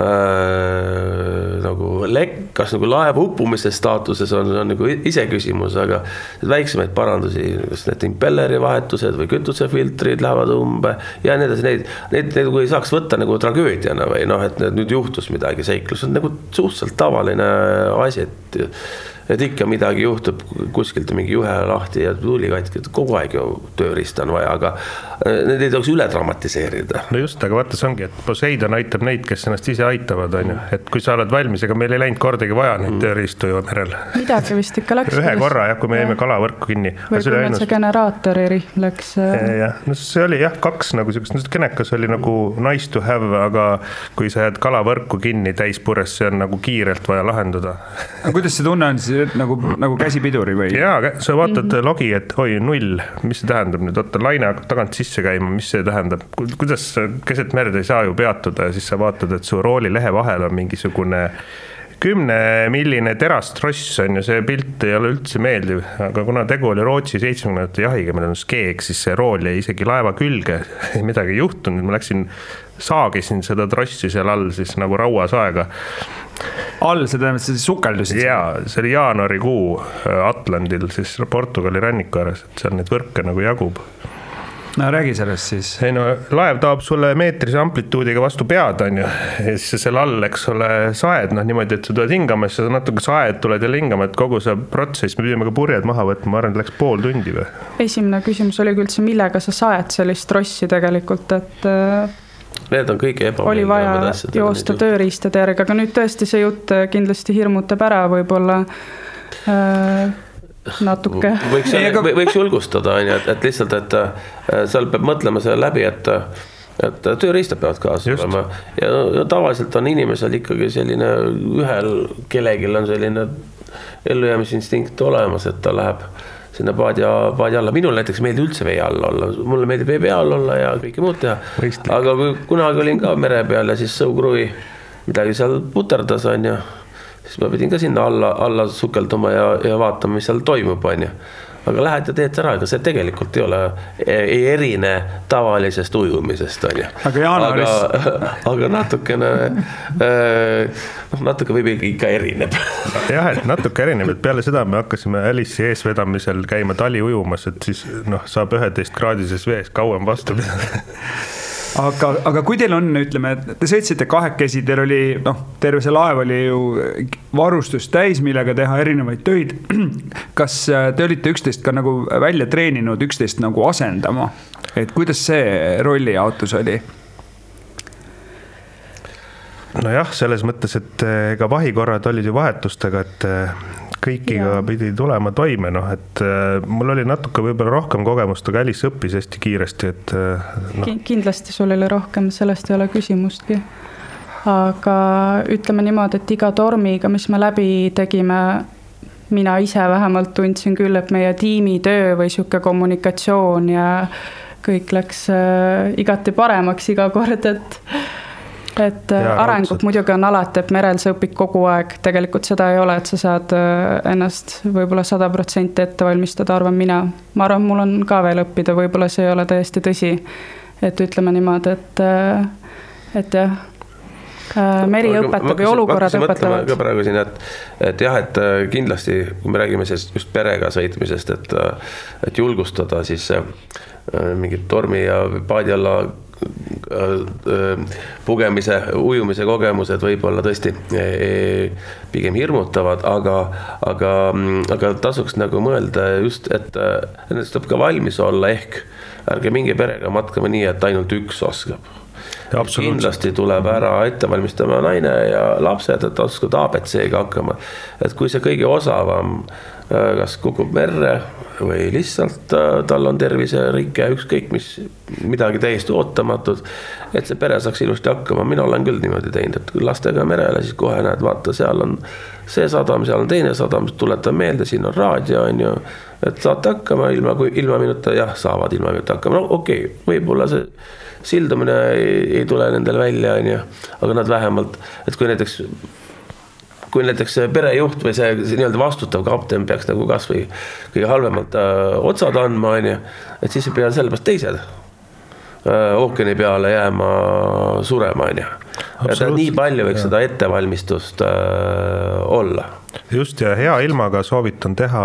äh, nagu lekk, kas nagu laeva uppumise staatuses on, on nagu iseküsimus, aga väiksemaid parandusi, kas need impelleri vahetused või kütusefiltrid lähevad umbe ja nii edasi, neid, neid nagu ei saaks võtta nagu tragöödiana või noh, et nüüd juhtus midagi, seiklus on nagu suhteliselt tavaline asi, et et ikka midagi juhtub, kuskilt mingi juhe lahti ja tuli katki, et kogu aeg ju tööriista on vaja, aga äh, need ei tohiks üle dramatiseerida. no just, aga vaata, see ongi, et Poseidon aitab neid, kes ennast ise aitavad, on ju, et kui sa oled valmis, ega meil ei läinud kordagi vaja neid tööriistu ju merel. midagi vist ikka läks. ühe korra jah, kui me jäime kalavõrku kinni. või kui meil see generaatori rihm läks. äh, jah, no see oli jah, kaks nagu siukest, no see kõnekas oli nagu nice to have, aga kui sa jääd kalavõrku kinni täispurjes, see on nagu kiirelt vaja lahendada. aga kuidas see tunne on siis nagu, nagu käsipiduri või? ja sa vaatad mm -hmm. logi, et oi, null, mis see tähendab nüüd, oota, laine hakkab tagant sisse käima, mis see tähendab, kuidas sa keset merd ei saa ju peatuda ja siis sa vaatad, et su roolilehe vahel on mingisugune kümnemilline terastross on ju, see pilt ei ole üldse meeldiv, aga kuna tegu oli Rootsi seitsmekümnendate jahiga, meil on skeeg, siis see rool jäi isegi laeva külge, [laughs] midagi ei juhtunud, ma läksin, saagisin seda trossi seal all siis nagu rauasaega. all, see tähendab, sa sukeldusid? jaa, see oli jaanuarikuu äh, Atlandil siis Portugali ranniku ääres, et seal neid võrke nagu jagub no räägi sellest siis. ei no laev taob sulle meetrise amplituudiga vastu pead, on ju, ja siis sa seal all, eks ole, saed noh, niimoodi, et sa tuled hingama, siis sa natuke saed, tuled jälle hingama, et kogu see protsess, me pidime ka purjed maha võtma, ma arvan, et läks pool tundi või. esimene küsimus oligi üldse, millega sa saed sellist trossi tegelikult, et äh, Need on kõige oli vaja ebameeldivamad asjad. joosta tööriistade järgi, aga nüüd tõesti see jutt kindlasti hirmutab ära võib-olla äh, natuke. võiks, võiks julgustada, on ju, et, et lihtsalt, et äh, seal peab mõtlema selle läbi, et et tööriistad peavad kaasas Just. olema ja no, tavaliselt on inimesel ikkagi selline, ühel kellelgi on selline ellujäämisinstinkt olemas, et ta läheb sinna paadi, paadi alla, minul näiteks ei meeldi üldse vee all olla, mulle meeldib vee peal olla ja kõike muud teha. Aga kui kunagi olin ka mere peal ja siis sõukruvi midagi seal puterdas, on ju, siis ma pidin ka sinna alla, alla sukelduma ja, ja vaatama, mis seal toimub, on ju. aga lähed ja teed ära, ega see tegelikult ei ole, ei erine tavalisest ujumisest, on ju. Aga jaanuaris- aga, aga natukene, noh, natuke võib ikka erineb jah, et natuke erineb, et peale seda me hakkasime Alice'i eesvedamisel käima tali ujumas, et siis noh, saab üheteistkraadises vees kauem vastu pidada aga, aga kui teil on, ütleme, te sõitsite kahekesi, teil oli noh, terve see laev oli ju varustus täis, millega teha erinevaid töid. [clears throat] kas äh, te olite üksteist ka nagu välja treeninud, üksteist nagu asendama? et kuidas see rollijaotus oli? nojah, selles mõttes, et eh, ega vahikorrad olid ju vahetustega, et eh, kõikiga pidi tulema toime, noh, et eh, mul oli natuke võib-olla rohkem kogemust, aga Alice õppis hästi kiiresti, et noh, Ki- kindlasti sul oli rohkem, sellest ei ole küsimustki. aga ütleme niimoodi, et iga tormiga, mis me läbi tegime, mina ise vähemalt tundsin küll, et meie tiimitöö või sihuke kommunikatsioon ja kõik läks äh, igati paremaks iga kord, et et äh, Jaa, arengut muidugi on alati, et merel sa õpid kogu aeg, tegelikult seda ei ole, et sa saad äh, ennast võib-olla sada protsenti ette valmistada, arvan mina. ma arvan, mul on ka veel õppida, võib-olla see ei ole täiesti tõsi. et ütleme niimoodi, et, äh, et jah, meri Aga ma õpetab ja olukorrad õpetavad. ka praegu siin, et, et jah, et äh, kindlasti, kui me räägime sellest just perega sõitmisest, et, äh, et julgustada siis äh, mingit tormi ja paadi alla äh, äh, pugemise, ujumise kogemused võib-olla tõesti eh, pigem hirmutavad, aga, aga, aga tasuks nagu mõelda just, et nendest tuleb ka valmis olla, ehk ärge minge perega matkama nii, et ainult üks oskab kindlasti tuleb ära ette valmistama naine ja lapsed, et oskavad abc-ga hakkama. et kui see kõige osavam äh, kas kukub merre või lihtsalt äh, tal on terviserike, ükskõik mis, midagi täiesti ootamatut. et see pere saaks ilusti hakkama, mina olen küll niimoodi teinud, et lastega merele, siis kohe näed, vaata, seal on see sadam, seal on teine sadam, tuletan meelde, siin on raadio, on ju. et saate hakkama ilma, kui ilma minuta, jah, saavad ilma minuta hakkama, no okei okay,, võib-olla see sildumine ei, ei tule nendel välja, on ju, aga nad vähemalt, et kui näiteks kui näiteks perejuht või see, see nii-öelda vastutav kapten peaks nagu kasvõi kõige halvemalt äh, otsad andma, on ju, et siis ei pea sellepärast teised ookeani peale jääma surema, on ju. et nii palju võiks seda ettevalmistust äh, olla. Just ja hea ilmaga soovitan teha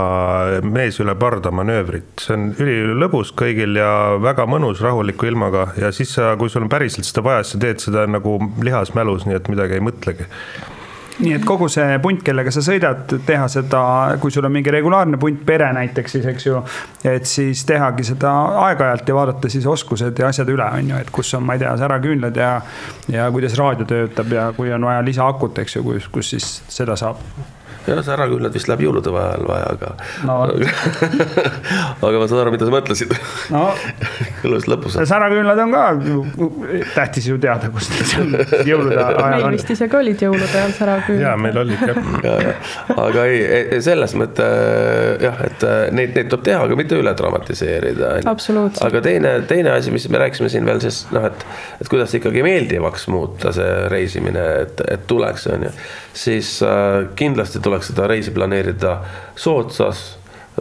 mees üle parda manöövrit, see on ülilõbus kõigil ja väga mõnus rahuliku ilmaga. Ja siis sa, kui sul on päriselt seda vaja, siis sa teed seda nagu lihasmälus, nii et midagi ei mõtlegi nii et kogu see punt, kellega sa sõidad, teha seda, kui sul on mingi regulaarne punt, pere näiteks siis, eks ju. et siis tehagi seda aeg-ajalt ja vaadata siis oskused ja asjad üle, on ju, et kus on, ma ei tea, säraküünlad ja. ja kuidas raadio töötab ja kui on vaja lisaakut, eks ju, kus, kus siis seda saab jah, see ära küll nad vist läheb jõulude vahel vaja, aga no. [laughs] aga ma saan aru, mida sa mõtlesid no. [laughs] elust lõpus. säraküünlad on ka tähtis ju teada, kus need seal jõulude [laughs] ajal on. meil vist isegi olid jõulude ajal säraküünlad. ja meil olid jah. aga ei, selles mõttes jah, et äh, neid, neid tuleb teha, aga mitte üle dramatiseerida. aga teine, teine asi, mis me rääkisime siin veel siis noh, et, et kuidas ikkagi meeldivaks muuta see reisimine, et, et tuleks, on ju, siis äh, kindlasti tuleb tuleks seda reisi planeerida soodsas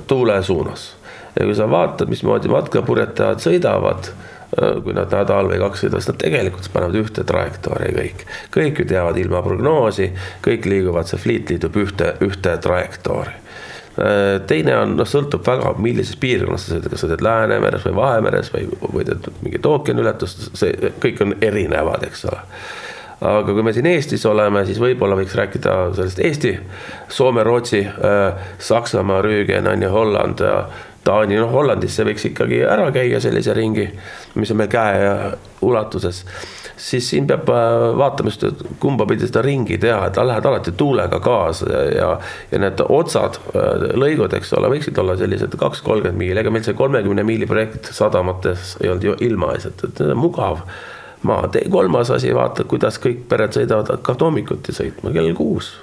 tuule suunas. ja kui sa vaatad, mismoodi matkapurjetajad sõidavad, äh, kui nad nädal või kaks sõidavad, siis nad tegelikult panevad ühte trajektoori kõik. kõik ju teavad ilma prognoosi, kõik liiguvad, see fliit liitub ühte, ühte trajektoori äh, teine on, noh, sõltub väga, millises piirkonnas sa sõidad, kas sa teed Läänemeres või Vahemeres või, või teed mingit ookeaniületust, see kõik on erinevad, eks ole aga kui me siin Eestis oleme, siis võib-olla võiks rääkida sellest Eesti, Soome, Rootsi, äh, Saksamaa, Rüügen on ju Holland ja Taani, noh Hollandisse võiks ikkagi ära käia sellise ringi, mis on meil käe ulatuses. Siis siin peab äh, vaatama just, et kumba pidi seda ringi teha, et lähed alati tuulega kaasa ja, ja, ja need otsad, äh, lõigud, eks ole, võiksid olla sellised kaks, kolmkümmend miili, ega meil see kolmekümne miili projekt sadamates ei olnud ju ilmaasjad, et mugav maa. kolmas asi, vaata, kuidas kõik pered sõidavad, hakkavad hommikuti sõitma kell kuus.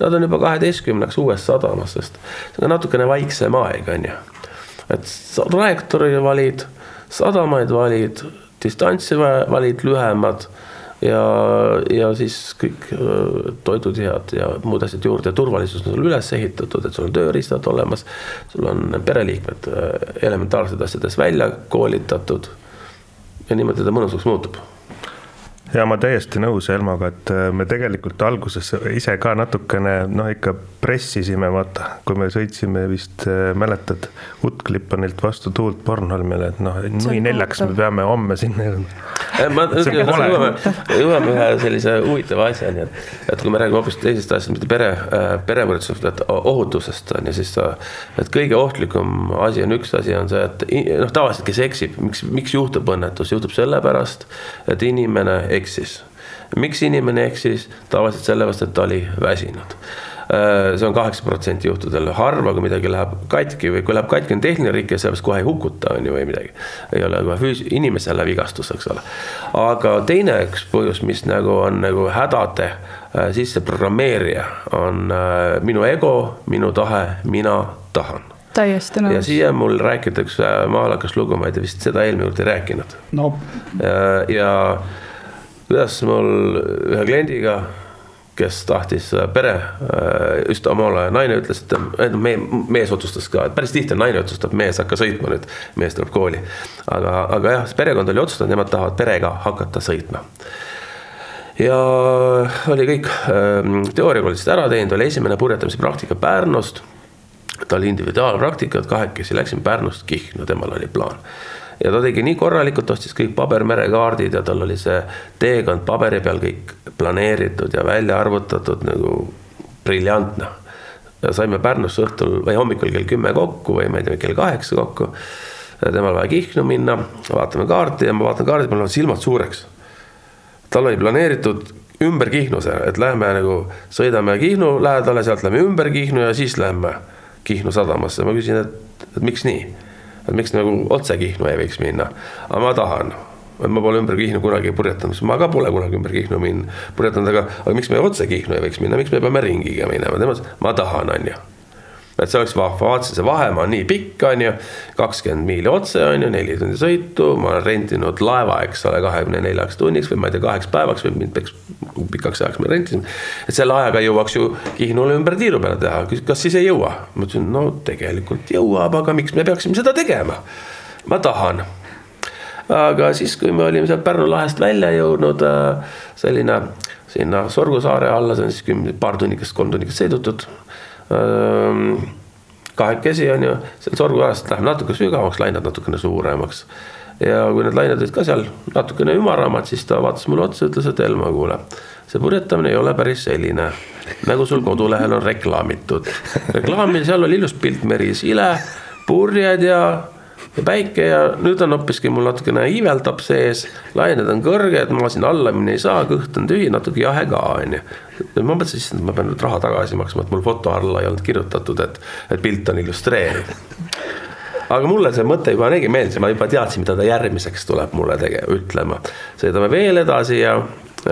Nad on juba kaheteistkümneks uues sadamas, sest see on natukene vaiksem aeg, on ju. et trajektoori valid, sadamaid valid, distantsi valid lühemad ja, ja siis kõik toidud head ja muud asjad juurde turvalisus on sul üles ehitatud, et sul on tööriistad olemas. sul on pereliikmed elementaarsetes asjades välja koolitatud ja niimoodi ta mõnusaks muutub ja ma täiesti nõus Elmaga, et äh, me tegelikult alguses ise ka natukene noh, ikka pressisime, vaata, kui me sõitsime vist äh,, mäletad, Utklipanilt vastu tuult Bornholmile, et noh, nui neljaks me peame homme sinna jõudma. ma [laughs] jõuame, jõuame ühe sellise huvitava asjani, et, et kui me räägime hoopis teisest asjast, mitte pere äh,, perevõrdsusest, et ohutusest on ju, siis et kõige ohtlikum asi on üks asi on see, et noh, tavaliselt, kes eksib, miks, miks juhtub õnnetus, juhtub sellepärast, et inimene eksis. miks inimene eksis? tavaliselt sellepärast, et ta oli väsinud äh, see on kaheksa protsenti juhtudel, harva kui midagi läheb katki või kui läheb katki, on tehniline rike, sellepärast kohe ei hukuta, on ju, või midagi. ei ole kohe füüs-, inimesele vigastus, eks ole. aga teine üks põhjus, mis nagu on nagu hädade äh, sisse programmeerija, on äh, minu ego, minu tahe, mina tahan täiesti nõus. ja siia mul rääkida üks maalakas lugu, ma ei tea, vist seda eelmine kord ei rääkinud no.. ja, ja kuidas mul ühe kliendiga, kes tahtis pere, just omal ajal naine ütles, et me, mees otsustas ka, et päris tihti naine otsustab, mees hakka sõitma nüüd, mees tuleb kooli. aga, aga jah, perekond oli otsustanud, nemad tahavad perega hakata sõitma ja oli kõik ähm, teooriakoolidest ära teinud, oli esimene purjetamise praktika Pärnust. ta oli individuaalpraktika, et kahekesi läksime Pärnust Kihnu, temal oli plaan ja ta tegi nii korralikult, ostis kõik pabermerekaardid ja tal oli see teekond paberi peal kõik planeeritud ja välja arvutatud nagu briljantne. ja saime Pärnusse õhtul või hommikul kell kümme kokku või ma ei tea, kell kaheksa kokku. temal vaja Kihnu minna, vaatame kaarti ja ma vaatan kaardi, mul lähevad silmad suureks. tal oli planeeritud ümber Kihnu see, et lähme nagu sõidame Kihnu lähedale, sealt lähme ümber Kihnu ja siis lähme Kihnu sadamasse. ma küsin, et, et miks nii, et miks nagu otse Kihnu ei võiks minna, aga ma tahan. Et ma pole ümber Kihnu kunagi purjetanud, ma ka pole kunagi ümber Kihnu min-, purjetanud, aga, aga miks me otse Kihnu ei võiks minna, miks me peame ringiga minema, tema ütles, ma tahan, on ju et see oleks vahva, vaatasin, see vahemaa on nii pikk, on ju, kakskümmend miili otse, on ju, neli tundi sõitu, ma olen rentinud laeva, eks ole, kahekümne neljaks tunniks või ma ei tea, kaheks päevaks või mind peaks pikaks ajaks me rentisime. et selle ajaga jõuaks ju Kihnule ümber tiiru peale teha, kas siis ei jõua? ma ütlesin, no tegelikult jõuab, aga miks me peaksime seda tegema? ma tahan aga siis, kui me olime sealt Pärnu lahest välja jõudnud, äh, selline sinna Sorgu saare alla, see on siis kümne, paar tunnikest, kolm tunnikest sõidutud. Kahekesi on ju, seal Sorgu saarest läheb natuke sügavamaks, lained natukene suuremaks. ja kui need lained olid ka seal natukene ümaramad, siis ta vaatas mulle otsa, ütles, et Elma, kuule, see purjetamine ei ole päris selline, nagu sul kodulehel on reklaamitud. reklaamil, seal oli ilus pilt meris, ile, purjed ja ja päike ja nüüd on hoopiski mul natukene iiveldab sees, lained on kõrged, ma siin alla minna ei saa, kõht on tühi, natuke jahe ka onju. ma mõtlesin, et ma pean nüüd raha tagasi maksma, et mul foto alla ei olnud kirjutatud, et, et pilt on illustreeriv. aga mulle see mõte juba nägi meeldis, ma juba teadsin, mida ta järgmiseks tuleb mulle tege-, ütlema. sõidame veel edasi ja ja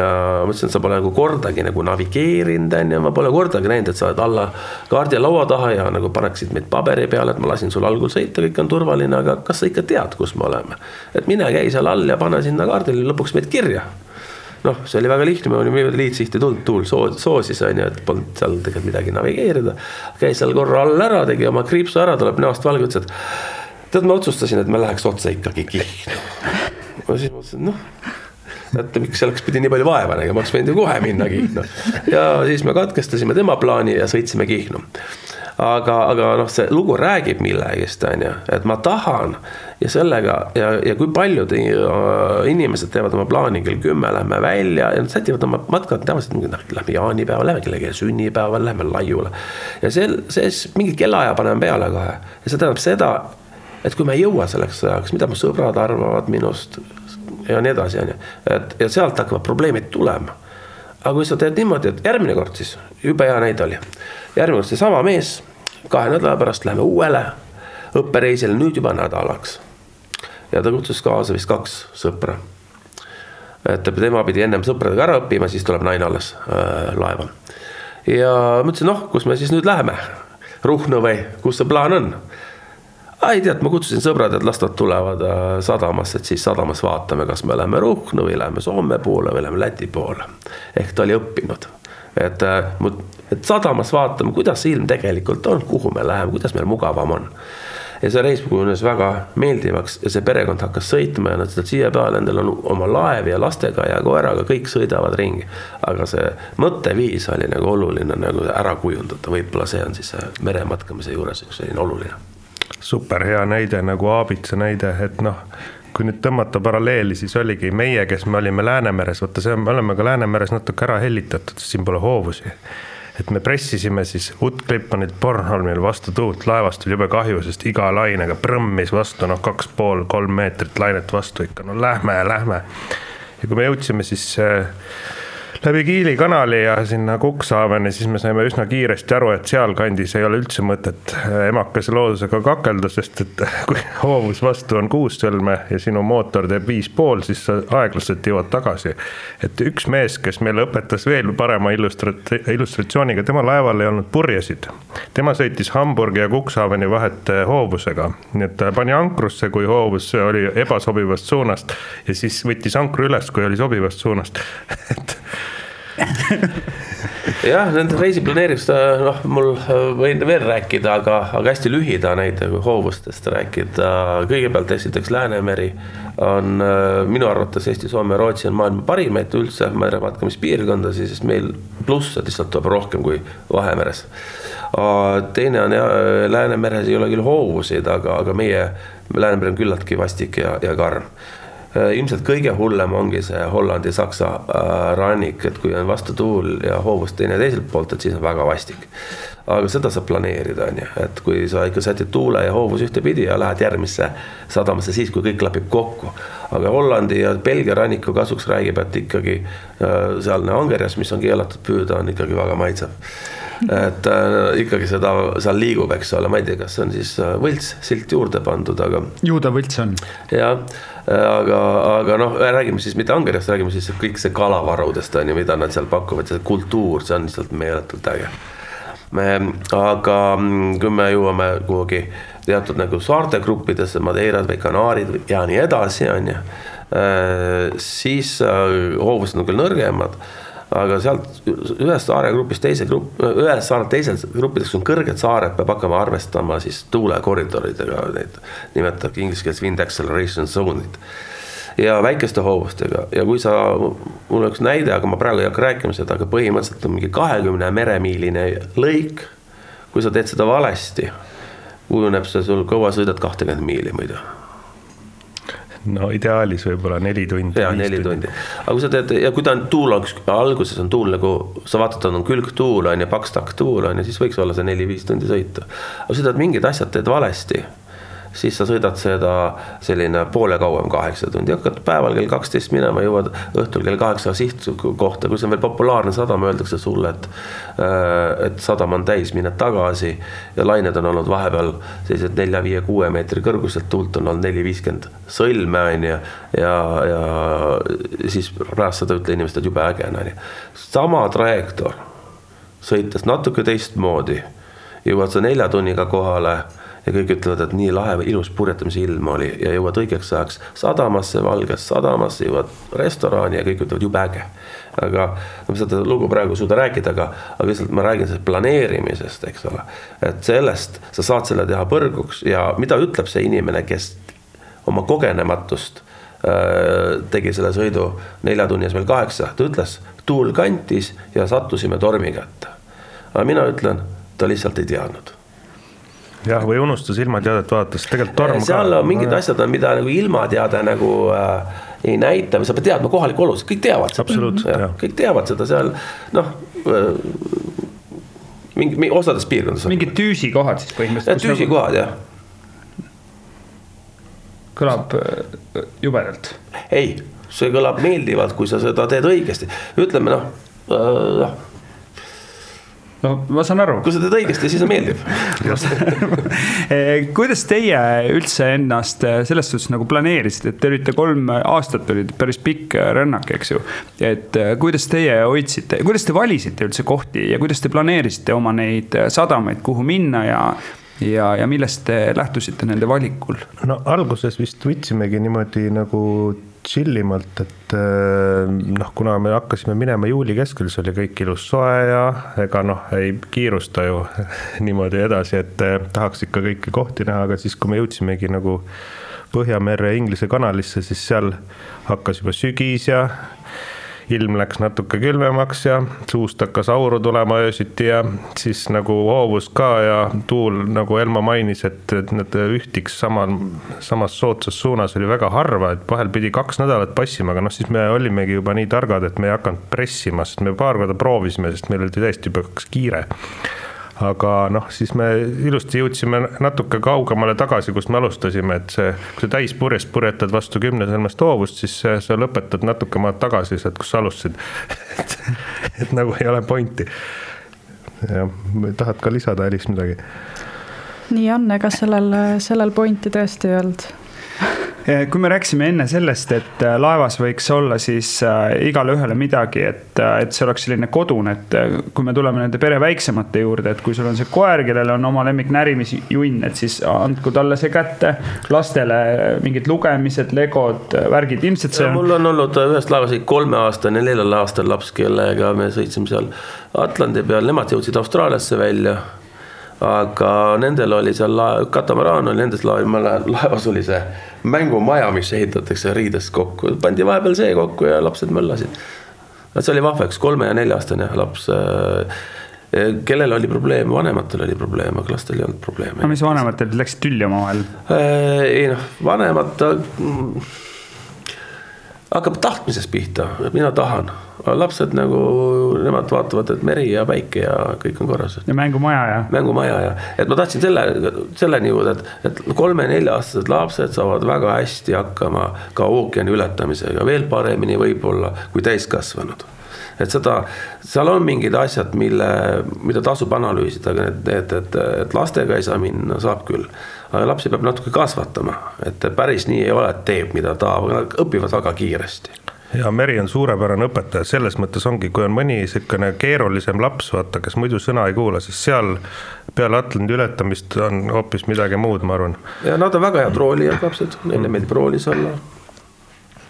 ma ütlesin, et sa pole nagu kordagi nagu navigeerinud, on ju, ma pole kordagi näinud, et sa oled alla kaardi laua taha ja nagu paneksid meid paberi peale, et ma lasin sul algul sõita, kõik on turvaline, aga kas sa ikka tead, kus me oleme? et mine käi seal all ja pane sinna kaardile lõpuks meid kirja noh, see oli väga lihtne, me olime liitsihti tulnud, tuul soos, soosis on ju, et polnud seal tegelikult midagi navigeerida. käis seal korra all ära, tegi oma kriipsu ära, tuleb näost valge, ütles, et tead, ma otsustasin, et me läheks otse ikkagi Kihnu. ma siis mõtlesin, noh et miks selleks pidi nii palju vaeva nägema, oleks võinud ju kohe minna Kihnu. ja siis me katkestasime tema plaani ja sõitsime Kihnu. aga, aga noh, see lugu räägib millegist, on ju, et ma tahan ja sellega ja, ja kui paljud inimesed teevad oma plaani kell kümme, lähme välja ja nad sätivad oma matkad tavaliselt noh, lähme jaanipäeval, lähme kellegi sünnipäeval, lähme laiule. ja sel, siis mingi kellaaja paneme peale kohe ja see tähendab seda, et kui me ei jõua selleks ajaks, mida mu sõbrad arvavad minust, ja nii edasi, on ju. et ja sealt hakkavad probleemid tulema. aga kui sa teed niimoodi, et järgmine kord siis, jube hea näide oli. järgmine kord seesama mees, kahe nädala pärast läheme uuele õppereisile, nüüd juba nädalaks. ja ta kutsus kaasa vist kaks sõpra. et tema pidi ennem sõpradega ära õppima, siis tuleb naine alles äh, laeva. ja ma ütlesin, noh, kus me siis nüüd läheme. Ruhnu või kus see plaan on? Ei tead, ma kutsusin sõbrad, et las nad tulevad äh, sadamasse, et siis sadamas vaatame, kas me läheme Ruhnu või läheme Soome poole või läheme Läti poole. ehk ta oli õppinud, et, äh, et sadamas vaatame, kuidas see ilm tegelikult on, kuhu me läheme, kuidas meil mugavam on. ja see reis kujunes väga meeldivaks ja see perekond hakkas sõitma ja nad ütlesid, siia peale endal on oma laev ja lastega ja koeraga, kõik sõidavad ringi. aga see mõtteviis oli nagu oluline nagu ära kujundada, võib-olla see on siis merematkamise juures üks selline oluline super hea näide nagu Aabitsa näide, et noh, kui nüüd tõmmata paralleeli, siis oligi meie, kes me olime Läänemeres, vaata see, me oleme ka Läänemeres natuke ära hellitatud, siin pole hoovusi. et me pressisime siis Utt-Klippanilt Bornholmil vastu tuult, laevast oli jube kahju, sest iga lainega prõmmis vastu noh, kaks pool, kolm meetrit lainet vastu ikka, no lähme, lähme. ja kui me jõudsime siis äh, läbi Kiili kanali ja sinna Cuxhaveni, siis me saime üsna kiiresti aru, et sealkandis ei ole üldse mõtet äh, emakese loodusega kakelda, sest et kui [laughs] hoovus vastu on kuus sõlme ja sinu mootor teeb viis pool, siis sa aeglaselt jõuad tagasi. et üks mees, kes meile õpetas veel parema illustrat-, illustratsiooniga, tema laeval ei olnud purjesid. tema sõitis Hamburgi ja Cuxhaveni vahet äh, hoovusega, nii et ta pani ankrusse, kui hoovus oli ebasobivast suunast ja siis võttis ankru üles, kui oli sobivast suunast [laughs] et [laughs] jah, nende reisi planeerimist, noh, mul äh, võin veel rääkida, aga, aga hästi lühida näite, kui hoovustest rääkida. kõigepealt esiteks Läänemeri on äh, minu arvates Eesti, Soome, Rootsi on maailma parimaid üldse merematkamispiirkondasid, sest meil plusse lihtsalt tuleb rohkem kui Vahemeres. teine on jah, Läänemeres ei ole küll hoovuseid, aga, aga meie Läänemeri on küllaltki vastik ja, ja karm ilmselt kõige hullem ongi see Hollandi-Saksa rannik, et kui on vastu tuul ja hoovus teine teiselt poolt, et siis on väga vastik. aga seda saab planeerida, on ju, et kui sa ikka sätid tuule ja hoovus ühtepidi ja lähed järgmisse sadamasse siis, kui kõik klapib kokku. aga Hollandi ja Belgia ranniku kasuks räägib, et ikkagi sealne angerjas, mis on keelatud püüda, on ikkagi väga maitsev et äh, ikkagi seda seal liigub, eks ole, ma ei tea, kas see on siis äh, võlts silt juurde pandud, aga. ju ta võlts on. jah, aga, aga noh, räägime siis mitte angerjast, räägime siis kõik see kalavarudest on ju, mida nad seal pakuvad, see kultuur, see on lihtsalt meeletult äge. me, aga mm, kui me jõuame kuhugi teatud nagu saarte gruppidesse, Madeirad või Kanaarid ja nii edasi, on ju, äh, siis äh, hoovused on küll nõrgemad aga sealt ühest saaregrupist teise grupp, ühest saarelt teisele gruppideks on kõrged saared, peab hakkama arvestama siis tuulekoridoridega, neid nimetatakse inglise keeles wind acceleration zone'id. ja väikeste hoovustega ja kui sa, mul on üks näide, aga ma praegu ei hakka rääkima seda, aga põhimõtteliselt on mingi kahekümne meremiiline lõik. kui sa teed seda valesti, kujuneb see sul, kaua sõidad kahtekümmet miili muidu no ideaalis võib-olla neli tundi. ja neli tundi, aga kui sa teed ja kui ta on tuul, alguses on tuul nagu sa vaatad, on külgtuul on ju, paks takk tuul on ju, siis võiks olla see neli-viis tundi sõita. aga kui sa teed mingid asjad teed valesti siis sa sõidad seda selline poole kauem, kaheksa tundi, hakkad päeval kell kaksteist minema, jõuad õhtul kell kaheksa sihtkohta, kui see on veel populaarne sadam, öeldakse sulle, et äh, et sadam on täis, mine tagasi. Ja lained on olnud vahepeal sellised nelja-viie-kuue meetri kõrguselt, tuult on olnud neli-viiskümmend sõlme on ju, ja, ja siis pärast seda ütle inimestele, et jube äge on ju. sama trajektoor, sõites natuke teistmoodi, jõuad sa nelja tunniga kohale ja kõik ütlevad, et nii lahe või ilus purjetamise ilm oli ja jõuad õigeks ajaks sadamasse, Valgesse sadamasse, jõuad restorani ja kõik ütlevad jube äge. aga ma seda lugu praegu ei suuda rääkida, aga, aga lihtsalt ma räägin sellest planeerimisest, eks ole. et sellest sa saad selle teha põrguks ja mida ütleb see inimene, kes oma kogenematust äh, tegi selle sõidu nelja tunni asemel kaheksa, ta ütles, tuul kantis ja sattusime tormi kätte. aga mina ütlen, ta lihtsalt ei teadnud jah, või unustas ilmateadet vaadates, tegelikult torm ka. seal on mingid asjad on, mida nagu ilmateade nagu äh, ei näita või sa pead teadma kohalikku olusid, kõik teavad seda. kõik teavad seda seal noh äh, mingi, mingi osades piirkondades. mingid tüüsikohad siis põhimõtteliselt. tüüsikohad jah. kõlab äh, jubedalt. ei, see kõlab meeldivalt, kui sa seda teed õigesti, ütleme noh äh,, no ma saan aru. kui sa teed õigesti, siis see meeldib [laughs] [laughs] eh, kuidas teie üldse ennast eh, selles suhtes nagu planeerisite, et te olite kolm aastat, olid päris pikk rännak, eks ju. et eh, kuidas teie hoidsite, kuidas te valisite üldse kohti ja kuidas te planeerisite oma neid sadamaid, kuhu minna ja ja, ja millest te lähtusite nende valikul? no alguses vist võtsimegi niimoodi nagu chill imalt, et äh, noh, kuna me hakkasime minema juuli keskel, siis oli kõik ilus soe ja ega noh, ei kiirusta ju [laughs] niimoodi edasi, et äh, tahaks ikka kõiki kohti näha, aga siis, kui me jõudsimegi nagu Põhjamere Inglise kanalisse, siis seal hakkas juba sügis ja ilm läks natuke külmemaks ja suust hakkas auru tulema öösiti ja siis nagu hoovus ka ja tuul, nagu Elmo mainis, et, et need ühtiks samal, samas soodsas suunas oli väga harva, et vahel pidi kaks nädalat passima, aga noh, siis me olimegi juba nii targad, et me ei hakanud pressima, sest me paar korda proovisime, sest meil oli tõesti juba kiire aga noh, siis me ilusti jõudsime natuke kaugemale tagasi, kust me alustasime, et see, kui sa täispurjest purjetad vastu kümnesõlmest hoovust, siis sa lõpetad natuke maad tagasi sealt, kus sa alustasid [laughs] et, et nagu ei ole pointi. jah, tahad ka lisada, Elis, midagi? nii on, ega sellel, sellel pointi tõesti ei olnud kui me rääkisime enne sellest, et äh, laevas võiks olla siis äh, igale ühele midagi, et, et see oleks selline kodune, et kui me tuleme nende pere väiksemate juurde, et kui sul on see koer, kellel on oma lemmik närimisjunn, et siis andku talle see kätte. lastele mingid lugemised, legod, värgid, ilmselt see on. mul on olnud ühest laevas kolmeaastane, neljal aastal laps, kellega me sõitsime seal Atlandi peal, nemad jõudsid Austraaliasse välja aga nendel oli seal katamaraan oli nendes laevas oli see mängumaja, mis ehitatakse riidest kokku, pandi vahepeal see kokku ja lapsed möllasid. see oli vahva, üks kolme ja nelja-aastane laps äh, kellel oli probleem, vanematel oli probleem, aga lastel ei olnud probleeme. aga mis vanematel läksid tülli omavahel? Äh, ei noh, vanemad hakkab tahtmisest pihta, mina tahan. lapsed nagu, nemad vaatavad, et meri ja päike ja kõik on korras. ja mängumaja ja. mängumaja ja, et ma tahtsin selle, selleni jõuda, et, et kolme-nelja-aastased lapsed saavad väga hästi hakkama ka ookeani ületamisega, veel paremini võib-olla kui täiskasvanud et seda, seal on mingid asjad, mille, mida tasub analüüsida, aga need, et, et, et lastega ei saa minna, saab küll. aga lapsi peab natuke kasvatama, et päris nii ei ole, et teeb, mida tahab, aga nad õpivad väga kiiresti. Ja Meri on suurepärane õpetaja, selles mõttes ongi, kui on mõni niisugune keerulisem laps, vaata, kes muidu sõna ei kuula, siis seal peale Atlandi ületamist on hoopis midagi muud, ma arvan. ja nad on väga head roolijad lapsed, neile meeldib roolis olla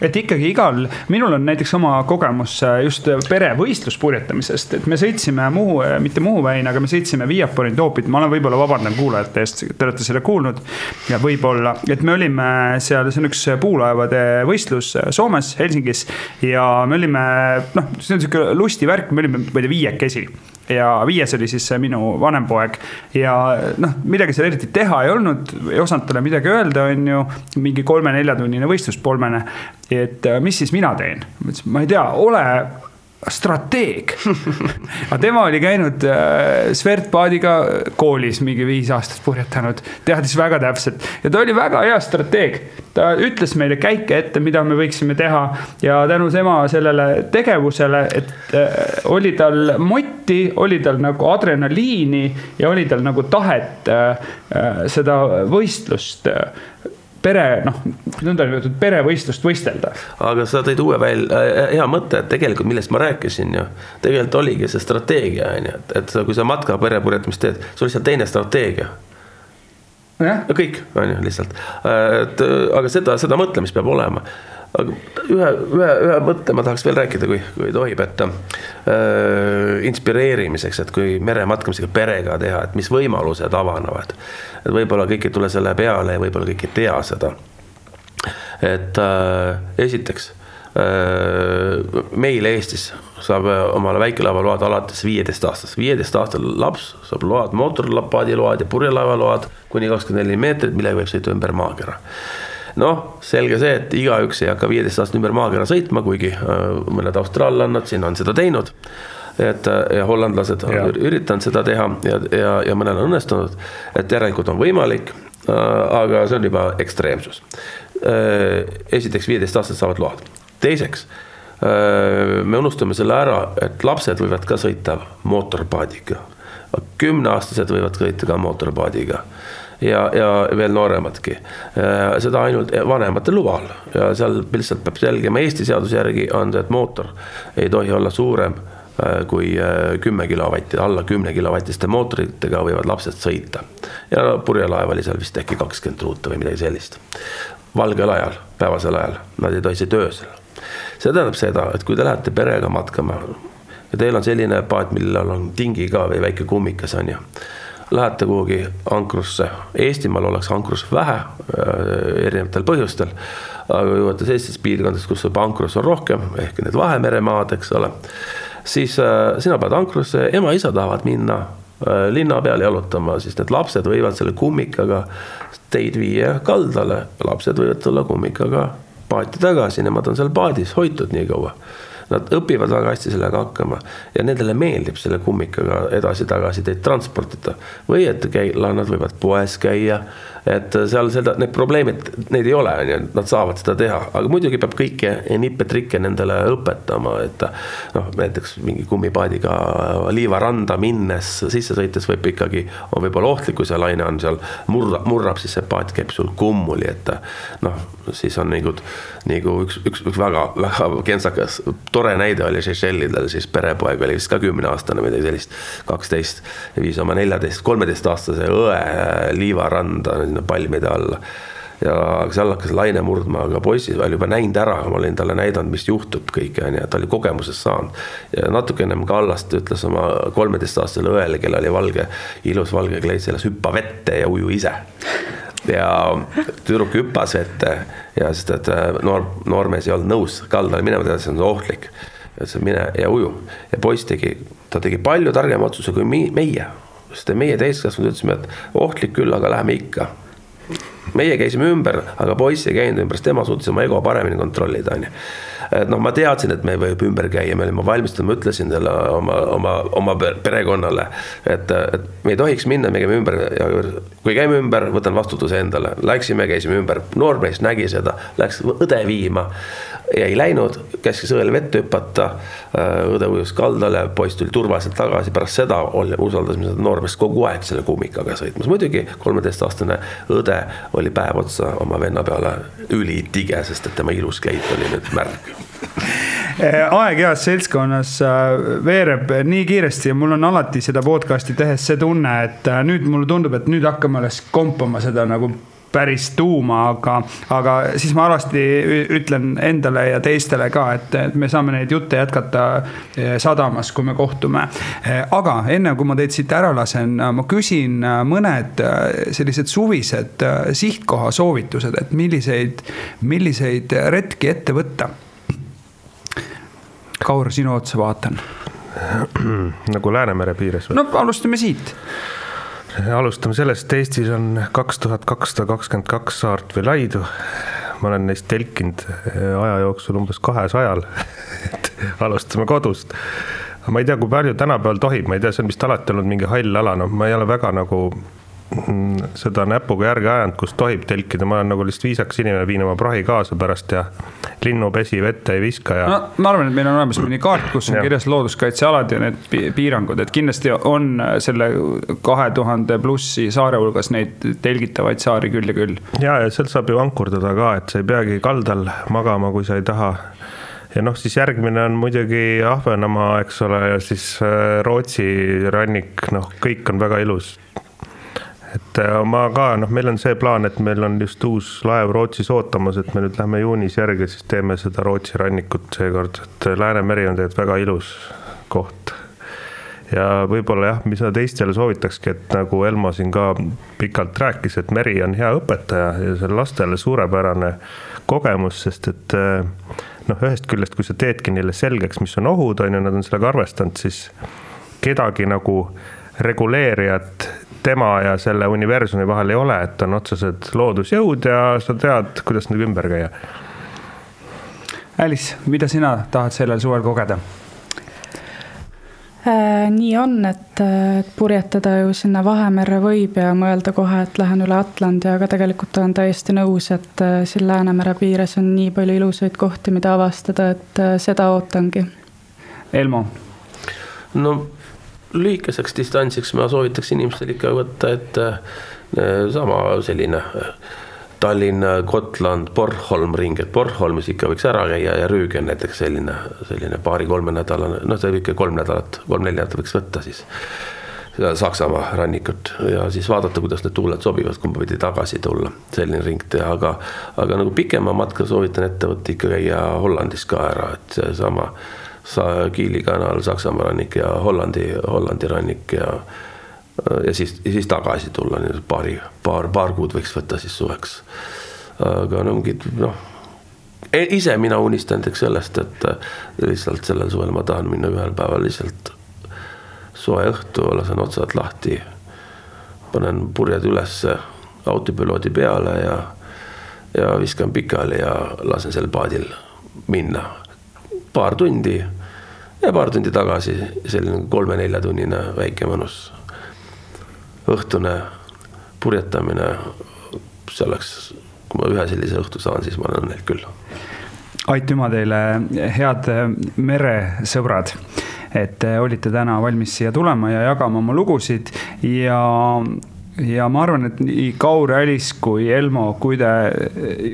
et ikkagi igal, minul on näiteks oma kogemus äh, just perevõistluspurjetamisest, et me sõitsime Muhu, äh, mitte Muhu väina, aga me sõitsime Viiapori Toopit, ma olen võib-olla vabandan kuulajate eest, te olete selle kuulnud. ja võib-olla, et me olime seal, see on üks puulaevade võistlus äh, Soomes, Helsingis. Ja me olime, noh, see on sihuke lustivärk, me olime, ma ei tea, viiekesi ja viies oli siis minu vanem poeg. ja noh, midagi seal eriti teha ei olnud, ei osanud talle midagi öelda, on ju. mingi kolme-neljatunnine võistlus polmene. et mis siis mina teen? ma ütlesin, ma ei tea, ole strateeg. Aga tema oli käinud äh, Svertpaadiga koolis mingi viis aastat purjetanud, teadis väga täpselt. Ja ta oli väga hea strateeg. ta ütles meile käike ette, mida me võiksime teha. Ja tänu tema sellele tegevusele, et äh, oli tal motti, oli tal nagu adrenaliini ja oli tal nagu tahet äh, seda võistlust pere, noh, nõndanimetatud perevõistlust võistelda. aga sa tõid uue välja, äh, hea mõte, et tegelikult millest ma rääkisin ju, tegelikult oligi see strateegia on ju, et, et sa, kui sa matka perepurjetamist teed, sul lihtsalt teine strateegia. No kõik on ju lihtsalt, et aga seda, seda mõtlemist peab olema. Aga ühe, ühe, ühe mõtte ma tahaks veel rääkida, kui, kui tohib, et äh, inspireerimiseks, et kui merematkamisega perega teha, et mis võimalused avanevad. et võib-olla kõik ei tule selle peale ja võib-olla kõik ei tea seda. et äh, esiteks äh, meil Eestis saab omale väikelaevaload alates viieteist aastast, viieteist aastal laps saab load, mootorlapaadi load ja purjelaevaload kuni kakskümmend neli meetrit, millega võib sõita ümber maakera noh, selge see, et igaüks ei hakka viieteist aastat ümber maakera sõitma, kuigi äh, mõned austraallannad siin on seda teinud et äh, ja hollandlased on ja. üritanud seda teha ja, ja, ja mõnel on õnnestunud, et järelikult on võimalik, äh, aga see on juba ekstreemsus. esiteks, viieteist aastat saavad load, teiseks me unustame selle ära, et lapsed võivad ka sõita mootorpaadiga. kümneaastased võivad sõita ka mootorpaadiga ja, ja veel nooremadki. Äh, seda ainult vanemate luval ja seal lihtsalt peab selgema, Eesti seaduse järgi on see, et mootor ei tohi olla suurem äh, kui äh, kümme kilovatti, alla kümne kilovatiste mootoritega võivad lapsed sõita. ja purjelaev oli seal vist äkki kakskümmend ruuta või midagi sellist. valgel ajal, päevasel ajal, nad ei tohi sõita öösel. see tähendab seda, et kui te lähete perega matkama ja teil on selline paat, millel on tingi ka või väike kummikas on ju lähete kuhugi ankrusse, Eestimaal oleks ankrus vähe äh, erinevatel põhjustel, aga jõuate sellistes piirkondades, kus juba ankrus on rohkem, ehk need Vahemeremaad, eks ole, siis äh, sina paned ankrusse, ema-isa tahavad minna äh, linna peale jalutama, siis need lapsed võivad selle kummikaga teid viia kaldale, lapsed võivad tulla kummikaga paati tagasi, nemad on seal paadis hoitud nii kaua Nad õpivad väga hästi sellega hakkama ja nendele meeldib selle kummikaga edasi-tagasi teid transportida. Või et käi-, nad võivad poes käia et seal seda, need probleemid, neid ei ole, on ju, nad saavad seda teha, aga muidugi peab kõiki nippe-trikke nendele õpetama, et noh, näiteks mingi kummipaadiga liivaranda minnes, sisse sõites võib ikkagi, on võib-olla ohtlik, kui see laine on seal, murra, murrab, siis see paat käib sul kummuli, et noh, siis on nagu, nagu üks, üks, üks väga-väga kentsakas, tore näide oli Seychellidel, siis perepoeg oli vist ka kümneaastane, midagi sellist, kaksteist, viis oma neljateist, kolmeteistaastase õe liivaranda sinna palmide alla. ja seal hakkas laine murdma, aga poisid oli juba näinud ära, ma olin talle näidanud, mis juhtub kõike, onju, ta oli kogemusest saanud. ja natuke ennem kallast ütles oma kolmeteistaastasele õele, kellel oli valge, ilus valge kleit seljas, hüppa vette ja uju ise ja tüdruk hüppas vette ja sest, et äh, noor, noormees ei olnud nõus kaldale minema, teadis, et see on ohtlik. ütles, et mine ja uju ja poiss tegi, ta tegi palju targema otsuse kui meie sest meie täiskasvanud ütlesime, et ohtlik küll, aga läheme ikka. Meie käisime ümber, aga poiss ei käinud ümber, sest tema suutis oma ego paremini kontrollida, onju. et noh, ma teadsin, et me võib ümber käia, me olime valmistunud, ma ütlesin talle oma, oma, oma perekonnale, et, et me ei tohiks minna, me käime ümber ja kui käime ümber, võtan vastutuse endale. Läksime, käisime ümber, noormees nägi seda, läks õde viima ei läinud, käskis õel vette hüpata. õde ujus kaldale, poiss tuli turvaliselt tagasi, pärast seda usaldasime seda noormeest kogu aeg selle kummikaga sõitmas. muidugi kolmeteistaastane õde oli päev otsa oma venna peale ülitige, sest et tema ilus kleit oli nüüd märg eh, [laughs] aeg heas seltskonnas äh, veereb nii kiiresti ja mul on alati seda podcast'i tehes see tunne, et äh, nüüd mulle tundub, et nüüd hakkame alles kompama seda nagu päris tuuma, aga, aga siis ma alasti ütlen endale ja teistele ka, et, me saame neid jutte jätkata eh, sadamas, kui me kohtume. Eh, aga enne kui ma teid siit ära lasen, ma küsin eh, mõned sellised suvised sihtkoha soovitused, et milliseid, milliseid retki ette võtta. Kaur, sinu otsa vaatan. [clears throat] nagu Läänemere piires või? no alustame siit alustame sellest, Eestis on kaks tuhat kakssada kakskümmend kaks saart või laidu. ma olen neist telkinud eh, aja jooksul umbes kahesajal [laughs] et alustame kodust. ma ei tea, kui palju tänapäeval tohib, ma ei tea, see on vist alati olnud mingi hall ala, noh, ma ei ole väga nagu seda näpuga järge ajanud, kus tohib telkida, ma olen nagu lihtsalt viisakas inimene, viin oma prahi kaasa pärast ja linnupesi vette ei viska ja. no ma arvan, et meil on olemas mõni kaart, kus on kirjas looduskaitsealad ja need piirangud, et kindlasti on selle kahe tuhande plussi saare hulgas neid telgitavaid saari küll ja küll. ja, ja sealt saab ju ankurdada ka, et sa ei peagi kaldal magama, kui sa ei taha. Ja noh, siis järgmine on muidugi Ahvenamaa, eks ole, ja siis äh, Rootsi rannik, noh, kõik on väga ilus et äh, ma ka, noh, meil on see plaan, et meil on just uus laev Rootsis ootamas, et me nüüd lähme juunis järgi, siis teeme seda Rootsi rannikut seekord, et äh, Läänemeri on tegelikult väga ilus koht. ja võib-olla jah, mis ma teistele soovitakski, et nagu Elmo siin ka pikalt rääkis, et meri on hea õpetaja ja see on lastele suurepärane kogemus, sest et äh, noh, ühest küljest, kui sa teedki neile selgeks, mis on ohud, on ju, nad on sellega arvestanud, siis kedagi nagu reguleerijat tema ja selle universumi vahel ei ole, et on otsesed loodusjõud ja sa tead, kuidas nendega ümber käia. Alice, mida sina tahad sellel suvel kogeda? Äh, nii on, et, et purjetada ju sinna Vahemerre võib ja mõelda kohe, et lähen üle Atlandi, aga tegelikult olen täiesti nõus, et äh, siin Läänemere piires on nii palju ilusaid kohti, mida avastada, et äh, seda ootangi. Elmo? no lühikeseks distantsiks ma soovitaks inimestel ikka võtta, et äh, sama selline äh, Tallinn, Gotland, Bornholm ring, et Bornholmis ikka võiks ära käia ja Rüügen näiteks selline, selline paari-kolmenädalane, noh, see ikka kolm nädalat, kolm-neli nädalat võiks võtta siis. Saksamaa rannikut ja siis vaadata, kuidas need tuuled sobivad, kumba pidi tagasi tulla, selline ring teha, aga, aga nagu pikema matka soovitan ette võtta ikka käia Hollandis ka ära, et seesama Kiili kanal, Saksamaa rannik ja Hollandi, Hollandi rannik ja ja siis, siis tagasi tulla, nii paari, paar, paar kuud võiks võtta siis suveks. aga no mingid noh, e-, ise mina unistan näiteks sellest, et lihtsalt sellel suvel ma tahan minna ühel päeval lihtsalt soe õhtu, lasen otsad lahti, panen purjed ülesse autopiloodi peale ja, ja viskan pikali ja lasen sel paadil minna paar tundi ja paar tundi tagasi selline kolme-neljatunnine väike mõnus õhtune purjetamine. see oleks, kui ma ühe sellise õhtu saan, siis ma olen õnnelik küll. aitüma teile, head meresõbrad et olite täna valmis siia tulema ja jagama oma lugusid ja ja ma arvan, et nii Kaur, Alice kui Elmo, kui te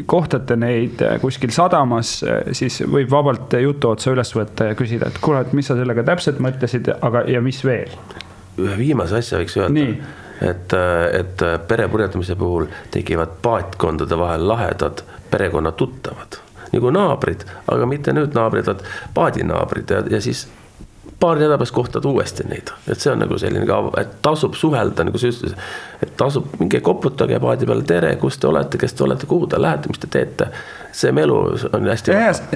kohtate neid kuskil sadamas, siis võib vabalt jutu otsa üles võtta ja küsida, et kuule, et mis sa sellega täpselt mõtlesid, aga, ja mis veel? ühe viimase asja võiks öelda, et, et perepurjetamise puhul tekivad paatkondade vahel lahedad perekonnatuttavad. Nagu naabrid, aga mitte nüüd naabrid, vaid paadinaabrid. Ja, ja siis paari nädala pärast kohtad uuesti neid, et see on nagu selline ka, et tasub suhelda, nagu sa ütlesid. et tasub, minge koputage paadi peale, tere, kus te olete, kes te olete, kuhu te lähete, mis te teete. See melu on hästi.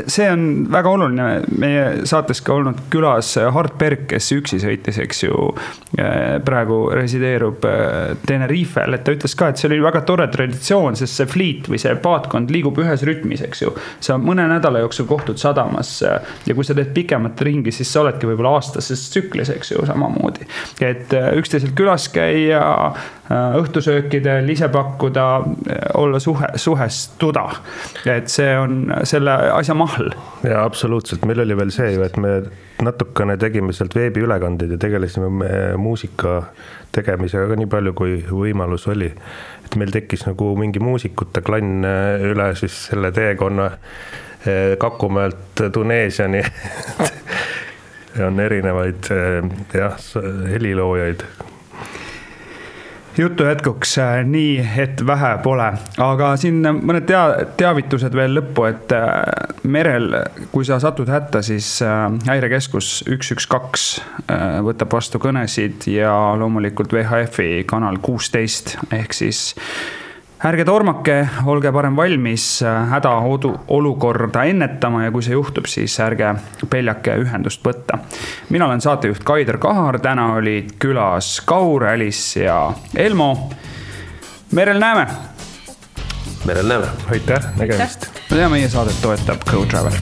see on väga oluline, meie saates ka olnud külas Hart Berg, kes üksi sõitis, eks ju. praegu resideerub äh, Tenerifel, et ta ütles ka, et see oli väga tore traditsioon, sest see fliit või see paatkond liigub ühes rütmis, eks ju. sa mõne nädala jooksul kohtud sadamas ja kui sa teed pikemat ringi, siis sa oledki võib-olla aastases tsüklis, eks ju, samamoodi. et äh, üksteiselt külas käia, äh, õhtusöökidel ise pakkuda, äh, olla suhe, suhestuda. et see on selle asja mahl. jaa, absoluutselt, meil oli veel see ju, et me natukene tegime sealt veebiülekandeid ja tegelesime muusika tegemisega ka nii palju, kui võimalus oli. et meil tekkis nagu mingi muusikute klann üle siis selle teekonna Kakumäelt Tuneesiani [laughs] on erinevaid jah, heliloojaid jutu jätkuks äh, nii, et vähe pole, aga siin mõned tea-, teavitused veel lõppu, et äh, merel, kui sa satud hätta, siis äh, häirekeskus üks, üks, kaks võtab vastu kõnesid ja loomulikult VHF-i kanal kuusteist ehk siis ärge tormake, olge parem valmis äh, hädaolukorda ennetama ja kui see juhtub, siis ärge peljake ühendust võtta. mina olen saatejuht Kaider Kahar, täna olid külas Kaur, Alice ja Elmo. merel näeme. merel näeme. aitäh, nägemist. ja meie saadet toetab GoTravel